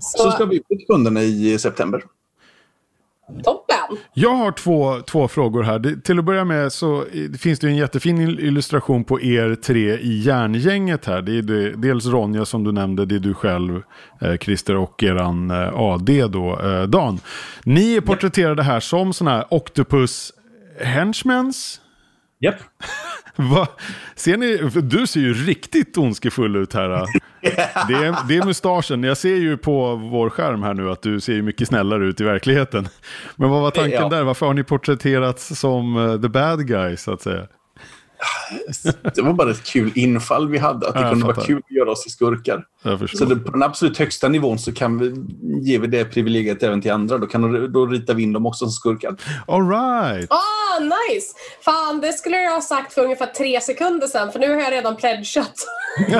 Så,
Så,
ska vi ut till kunderna i september.
Toppen!
Jag har två, två frågor här. Det, till att börja med så finns det ju en jättefin il- illustration på er tre i järngänget här. Det är det, dels Ronja som du nämnde, det är du själv, eh, Christer och eran eh, AD då, eh, Dan. Ni är porträtterade här som sådana här Octopus Henchmans.
Japp.
Va? Ser ni, du ser ju riktigt ondskefull ut här. Det är, det är mustaschen. Jag ser ju på vår skärm här nu att du ser ju mycket snällare ut i verkligheten. Men vad var tanken
Ja.
där? Varför har ni porträtterats som eh, the bad guy så att säga?
Det var bara ett kul infall vi hade. Att det
Ja, jag
kunde vara
fattar.
kul att göra oss till skurkar. Så det, på den absolut högsta nivån så kan vi, ger vi det privilegiet även till andra. Då, kan, då ritar vi in dem också som skurkar.
All right.
Ah, nice! Fan, det skulle jag ha sagt för ungefär tre sekunder sedan, för nu har jag redan pledgat.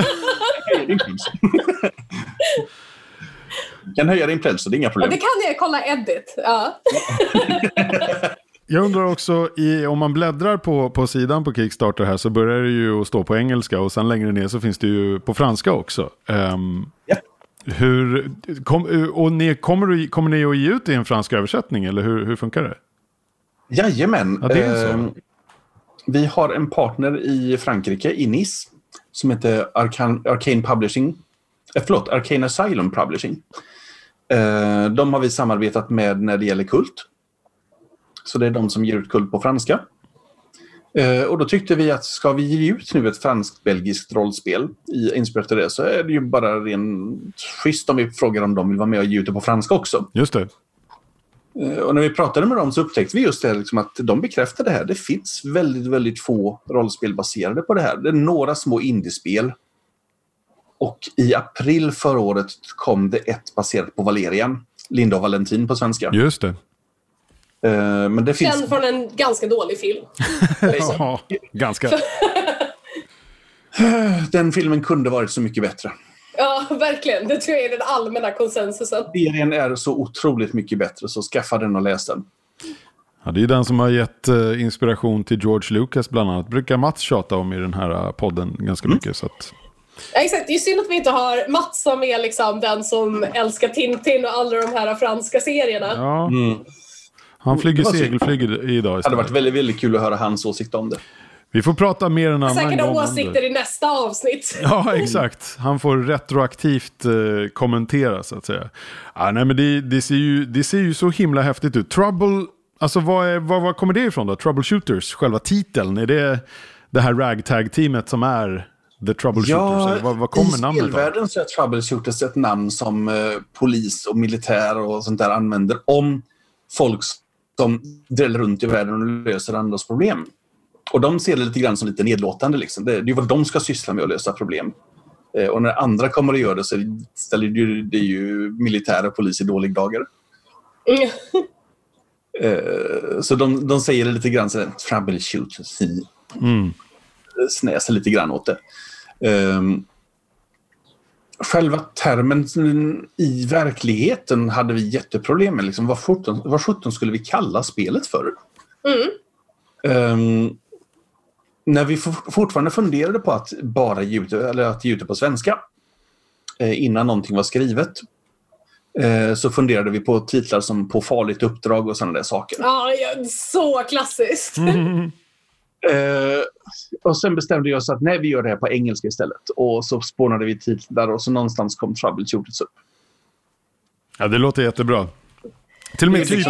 Kan höja din pledge, så det är inga
Ja,
problem.
det kan jag kolla edit. Ja.
Jag undrar också, i, om man bläddrar på, på sidan på Kickstarter här så börjar det ju att stå på engelska och sen längre ner så finns det ju på franska också. Ehm,
Ja.
hur, kom, och ni, kommer, du- kommer ni att ge ut det i en fransk översättning eller hur, hur funkar det?
Jajamän.
Ja, det är så.
Ehm, vi har en partner i Frankrike, i Nice, som heter Arcan, Arcane Publishing. Eh, förlåt, Arcane Asylum Publishing. Eh, de har vi samarbetat med när det gäller Kult. Så det är de som ger ut Kult på franska. Eh, och då tyckte vi att ska vi ge ut nu ett franskt-belgiskt rollspel i inspirerat av det så är det ju bara rent schysst om vi frågar om de vill vara med och ge ut det på franska också.
Just det.
Eh, Och när vi pratade med dem så upptäckte vi just det här, liksom att de bekräftade det här. Det finns väldigt, väldigt få rollspel baserade på det här. Det är några små indiespel. Och i april förra året kom det ett baserat på Valerian. Linda och Valentin på svenska.
Just det.
Eh, Men det finns...
Känd från en ganska dålig film.
Ja, ganska.
Den filmen kunde varit så mycket bättre.
Ja, verkligen. Det tror jag är den allmänna konsensusen.
Serien är så otroligt mycket bättre, så skaffa den och läs den.
Ja, det är den som har gett eh, inspiration till George Lucas bland annat. Brukar Mats tjata om i den här eh, podden ganska mycket. Så att,
Ja, exakt. Det är synd att vi inte har Mats som är liksom den som älskar Tintin och alla de här franska serierna.
ja,
Mm.
Han flyger
var synd.
segelflyg idag
Det hade
istället.
varit väldigt, väldigt kul att höra hans åsikt om det.
Vi får prata mer en annan
Säkert
gång. om
åsikter i nästa avsnitt.
Ja, exakt. Han får retroaktivt eh, kommentera så att säga. Ah, nej, men det, det, ser ju, det ser ju så himla häftigt ut. Trouble, alltså vad, är, vad, vad kommer det ifrån då? Troubleshooters, själva titeln. Är det det här ragtag-teamet som är The Troubleshooters? Eller vad, vad kommer
i
namnet av?
spelvärlden så är Troubleshooters ett namn som eh, polis och militär och sånt där använder om folk som dräller runt i världen och löser andras problem. Och de ser det lite grann som lite nedlåtande. Liksom. Det, det är vad de ska syssla med att lösa problem. Eh, och när andra kommer att göra det så ställer det ju, det är ju militär och polis i dålig dager.
Mm.
Eh, så de, de säger det lite grann så här, troubleshooters.
Mm.
Snäser lite grann åt det. Ehm, själva termen i verkligheten hade vi jätteproblem med. Liksom, vad, 17, vad 17 skulle vi kalla spelet för?
Mm.
Ehm, när vi for, fortfarande funderade på att bara ge ut, eller att ge ut det på svenska eh, innan någonting var skrivet eh, så funderade vi på titlar som På farligt uppdrag och sådana där saker.
Ja, ja, så klassiskt.
Mm.
Eh, och sen bestämde jag oss att nej, vi gör det här på engelska istället. Och så spånade vi titlar och så någonstans kom Troubleshooters upp.
Ja, det låter jättebra. Till och med, typ,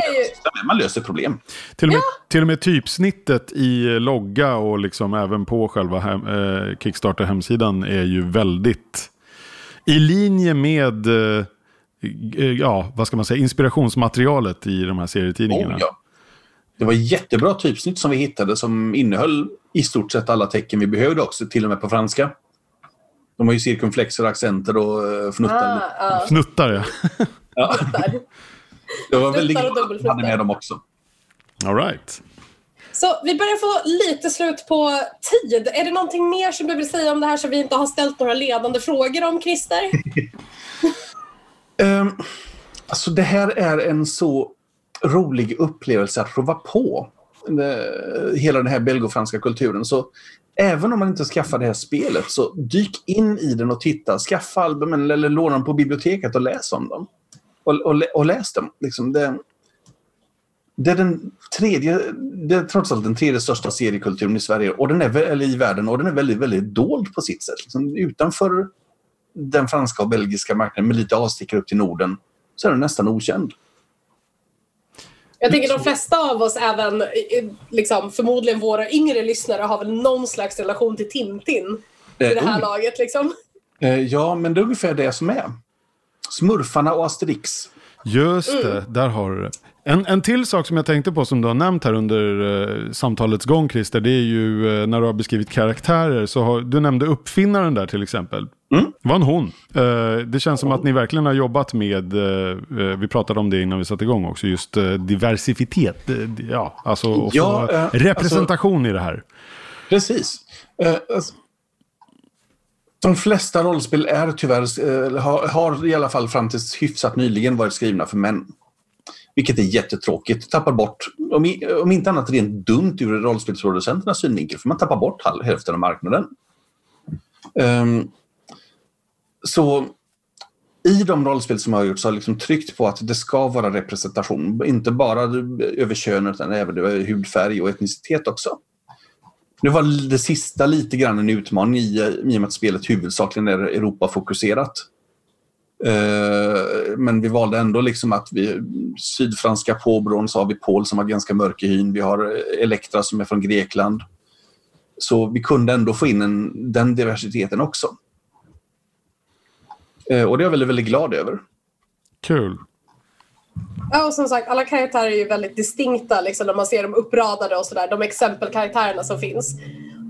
Man löser problem.
till och med, till och med typsnittet i logga och liksom även på själva hem, eh, Kickstarter-hemsidan är ju väldigt i linje med eh, eh, ja, vad ska man säga, inspirationsmaterialet i de här serietidningarna.
Oh, ja. Det var jättebra typsnitt som vi hittade som innehöll i stort sett alla tecken vi behövde också, till och med på franska. De har ju cirkumflexer, accenter och uh, fnuttar.
ah, ah,
Fnuttar ja.
Ja, det var väldigt glad att vi hade med dem också.
All right.
Så vi börjar få lite slut på tid. Är det någonting mer som du vill säga om det här som vi inte har ställt några ledande frågor om, Christer?
Um, alltså det här är en så rolig upplevelse att prova på. eh, hela den här belgofranska kulturen. Så även om man inte skaffar det här spelet så dyk in i den och titta. Skaffa albumen eller låna dem på biblioteket och läs om dem. Och, och, och läs dem. Liksom det, det är den tredje, det är trots allt den tredje största seriekulturen i Sverige och den är, eller i världen och den är väldigt, väldigt dold på sitt sätt. Liksom utanför den franska och belgiska marknaden med lite avstickare upp till Norden så är den nästan okänd.
Jag tänker de flesta av oss, även eh, liksom, förmodligen våra yngre lyssnare, har väl någon slags relation till Tintin i det här
Eh,
laget. Liksom.
Eh, Ja, men det är ungefär det som är. Smurfarna och Asterix.
Just
Mm.
det, där har du det. En, en till sak som jag tänkte på som du har nämnt här under eh, samtalets gång Christer, det är ju eh, när du har beskrivit karaktärer. Så har, du nämnde uppfinnaren där till exempel.
Mm.
Var en hon. Eh, det känns som att ni verkligen har jobbat med, eh, eh, vi pratade om det innan vi satte igång också, just diversitet. Ja, alltså
Ja, eh,
representation i det här.
Precis. Eh, alltså, de flesta rollspel är tyvärr, har, har i alla fall fram till hyfsat nyligen varit skrivna för män. Vilket är jättetråkigt. Tappar bort, om, i, om inte annat rent dumt ur rollspelsproducenternas synvinkel, för man tappar bort hälften av marknaden. Ehm, så i de rollspel som jag har gjort så har jag liksom tryckt på att det ska vara representation. Inte bara över kön utan även över hudfärg och etnicitet också. Nu var det sista lite grann en utmaning i, i och med att spelet huvudsakligen är Europa-fokuserat. Eh, men vi valde ändå liksom att vi sydfranska påbrån så har vi Paul som var ganska mörk i hyn. Vi har Elektra som är från Grekland. Så vi kunde ändå få in en, den diversiteten också. Eh, och det är jag väldigt, väldigt glad över.
Kul.
Ja, och som sagt, alla karaktärer är ju väldigt distinkta liksom, när man ser dem uppradade och sådär. De exempelkaraktärerna som finns.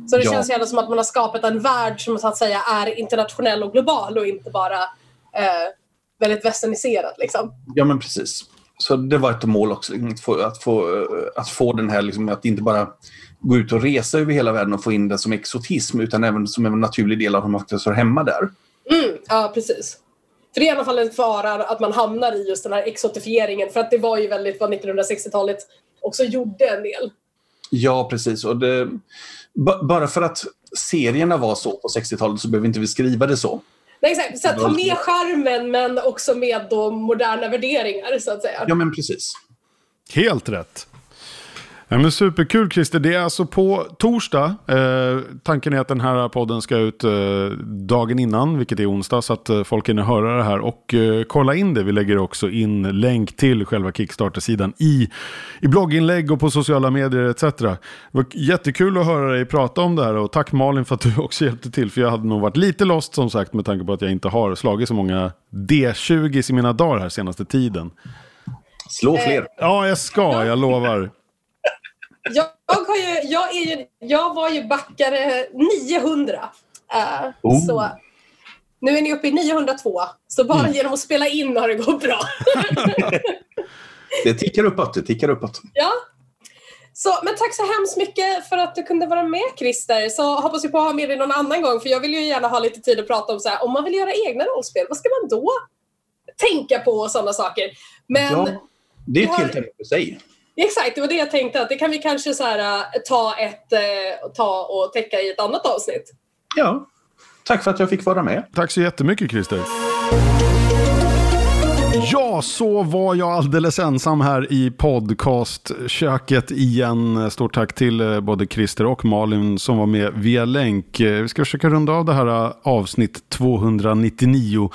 Så det
Ja.
känns ju ändå som att man har skapat en värld som så att säga är internationell och global och inte bara eh, väldigt westerniserad. Liksom.
Ja, men precis. Så det var ett mål också, liksom, att få, att få, eh, att få den här, liksom, att inte bara gå ut och resa över hela världen och få in det som exotism, utan även som en naturlig del av hur man faktiskt hör hemma där.
Mm, ja, precis. För det är i alla fall en fara att man hamnar i just den här exotifieringen. För att det var ju väldigt vad 1960-talet också gjorde en del.
Ja, precis. Och det, ba- bara för att serierna var så på 60-talet så behöver inte vi skriva det så.
Nej, exakt. Så att ta med charmen men också med då moderna värderingar så att säga.
Ja, men precis.
Helt rätt. Ja, men superkul Christer. Det är alltså på torsdag. Eh, tanken är att den här podden ska ut eh, dagen innan, vilket är onsdag. Så att eh, folk hinner höra det här och eh, kolla in det. Vi lägger också in länk till själva Kickstarter-sidan i, i blogginlägg och på sociala medier etc. Det var jättekul att höra dig prata om det här. Och tack Malin för att du också hjälpte till. För jag hade nog varit lite lost som sagt med tanke på att jag inte har slagit så många D20 i mina dagar här senaste tiden.
Slå fler.
Ja, jag ska, jag lovar.
Jag, har ju, jag, är ju, jag var ju backare 900. Uh,
Oh.
Så nu är ni uppe i 902. Så bara
Mm.
genom att spela in har det gått bra.
Det tickar uppåt. Det tickar uppåt.
ja. Så, men tack så hemskt mycket för att du kunde vara med Christer. Så hoppas vi på att ha med dig någon annan gång. För jag vill ju gärna ha lite tid att prata om så här, om man vill göra egna rollspel, vad ska man då tänka på och sådana saker. Men
Ja, det är ett helt ämne för sig.
Exakt, det var det jag tänkte. Att det kan vi kanske så här, äh, ta, ett, äh, ta och täcka i ett annat avsnitt.
Ja. Tack för att jag fick vara med.
Tack så jättemycket Christer. Ja, så var jag alldeles ensam här i podcastköket igen. Stort tack till eh, både Christer och Malin som var med via länk. Eh, vi ska försöka runda av det här eh, avsnitt 299.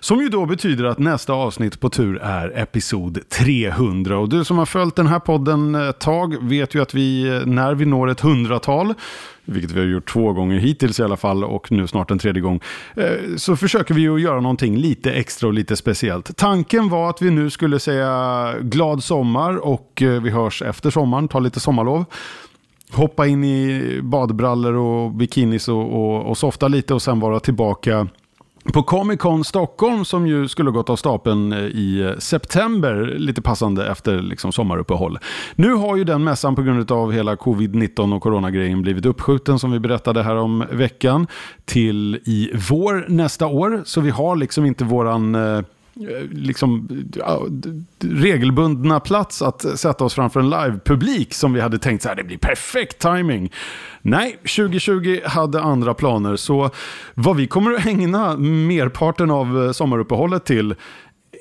Som ju då betyder att nästa avsnitt på tur är episod 300. Och du som har följt den här podden ett tag vet ju att vi, när vi når ett hundratal, vilket vi har gjort två gånger hittills i alla fall och nu snart en tredje gång, eh, så försöker vi ju göra någonting lite extra och lite speciellt. Tanken var att vi nu skulle säga glad sommar och eh, vi hörs efter sommaren, ta lite sommarlov. Hoppa in i badbrallor och bikinis och, och, och softa lite och sen vara tillbaka på Comic Con Stockholm som ju skulle gått av stapeln eh, i eh, september, lite passande efter liksom sommaruppehåll. Nu har ju den mässan på grund av hela covid-19 och coronagrejen blivit uppskjuten som vi berättade här om veckan till i vår nästa år. Så vi har liksom inte våran eh, Eh, liksom, regelbundna plats att sätta oss framför en live-publik som vi hade tänkt så här, det blir perfekt timing. Nej, 2020 hade andra planer, så vad vi kommer att ägna merparten av eh, sommaruppehållet till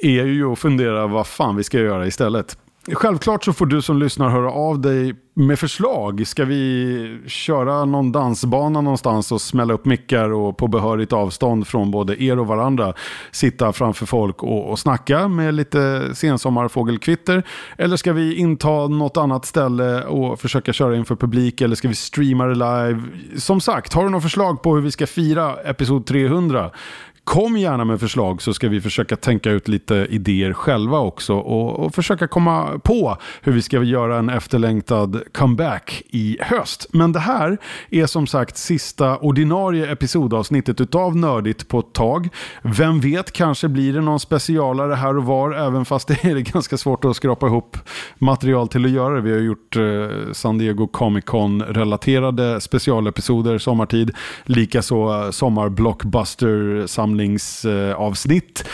är ju att fundera vad fan vi ska göra istället. Självklart så får du som lyssnar höra av dig med förslag. Ska vi köra någon dansbana någonstans och smälla upp mickar och på behörigt avstånd från både er och varandra sitta framför folk och, och snacka med lite sensommarfågelkvitter? Eller ska vi inta något annat ställe och försöka köra inför publik? Eller ska vi streama det live? Som sagt, har du något förslag på hur vi ska fira episod 300? Kom gärna med förslag så ska vi försöka tänka ut lite idéer själva också och, och försöka komma på hur vi ska göra en efterlängtad comeback i höst. Men det här är som sagt sista ordinarie episodavsnittet utav Nördigt på ett tag. Vem vet, kanske blir det någon specialare här och var även fast det är ganska svårt att skrapa ihop material till att göra det. Vi har gjort eh, San Diego Comic Con relaterade specialepisoder sommartid. Likaså eh, sommar-blockbuster samlingsavsnitt.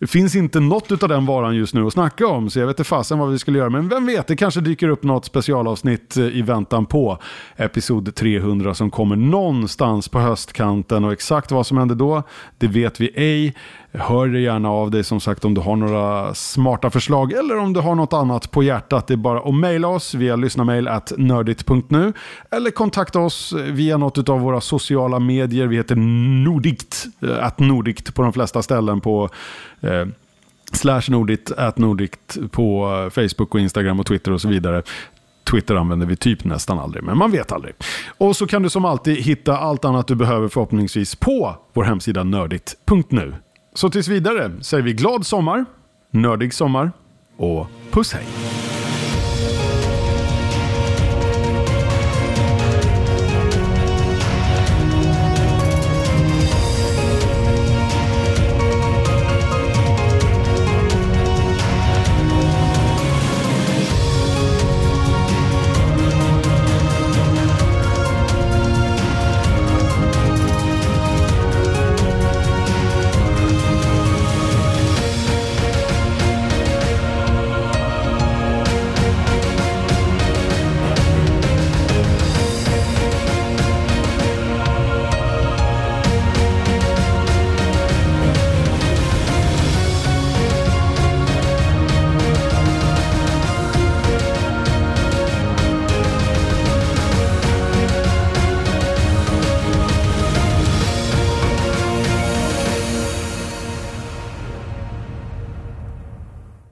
Det finns inte något av den varan just nu att snacka om, så jag vet inte fasen vad vi skulle göra. Men vem vet, det kanske dyker upp något specialavsnitt eh, i väntan på episod 300 som kommer någonstans på höstkanten. Och exakt vad som händer då, det vet vi ej. Hör dig gärna av dig som sagt om du har några smarta förslag eller om du har något annat på hjärtat. Det är bara att mejla oss via lyssnamail at nördigt.nu eller kontakta oss via något av våra sociala medier. Vi heter Nordikt, eh, at Nordikt på de flesta ställen på eh, slash Nordikt, at Nordikt på eh, Facebook och Instagram och Twitter och så vidare. Twitter använder vi typ nästan aldrig, men man vet aldrig. Och så kan du som alltid hitta allt annat du behöver förhoppningsvis på vår hemsida nördigt.nu. Så tills vidare säger vi glad sommar, nördig sommar och puss hej!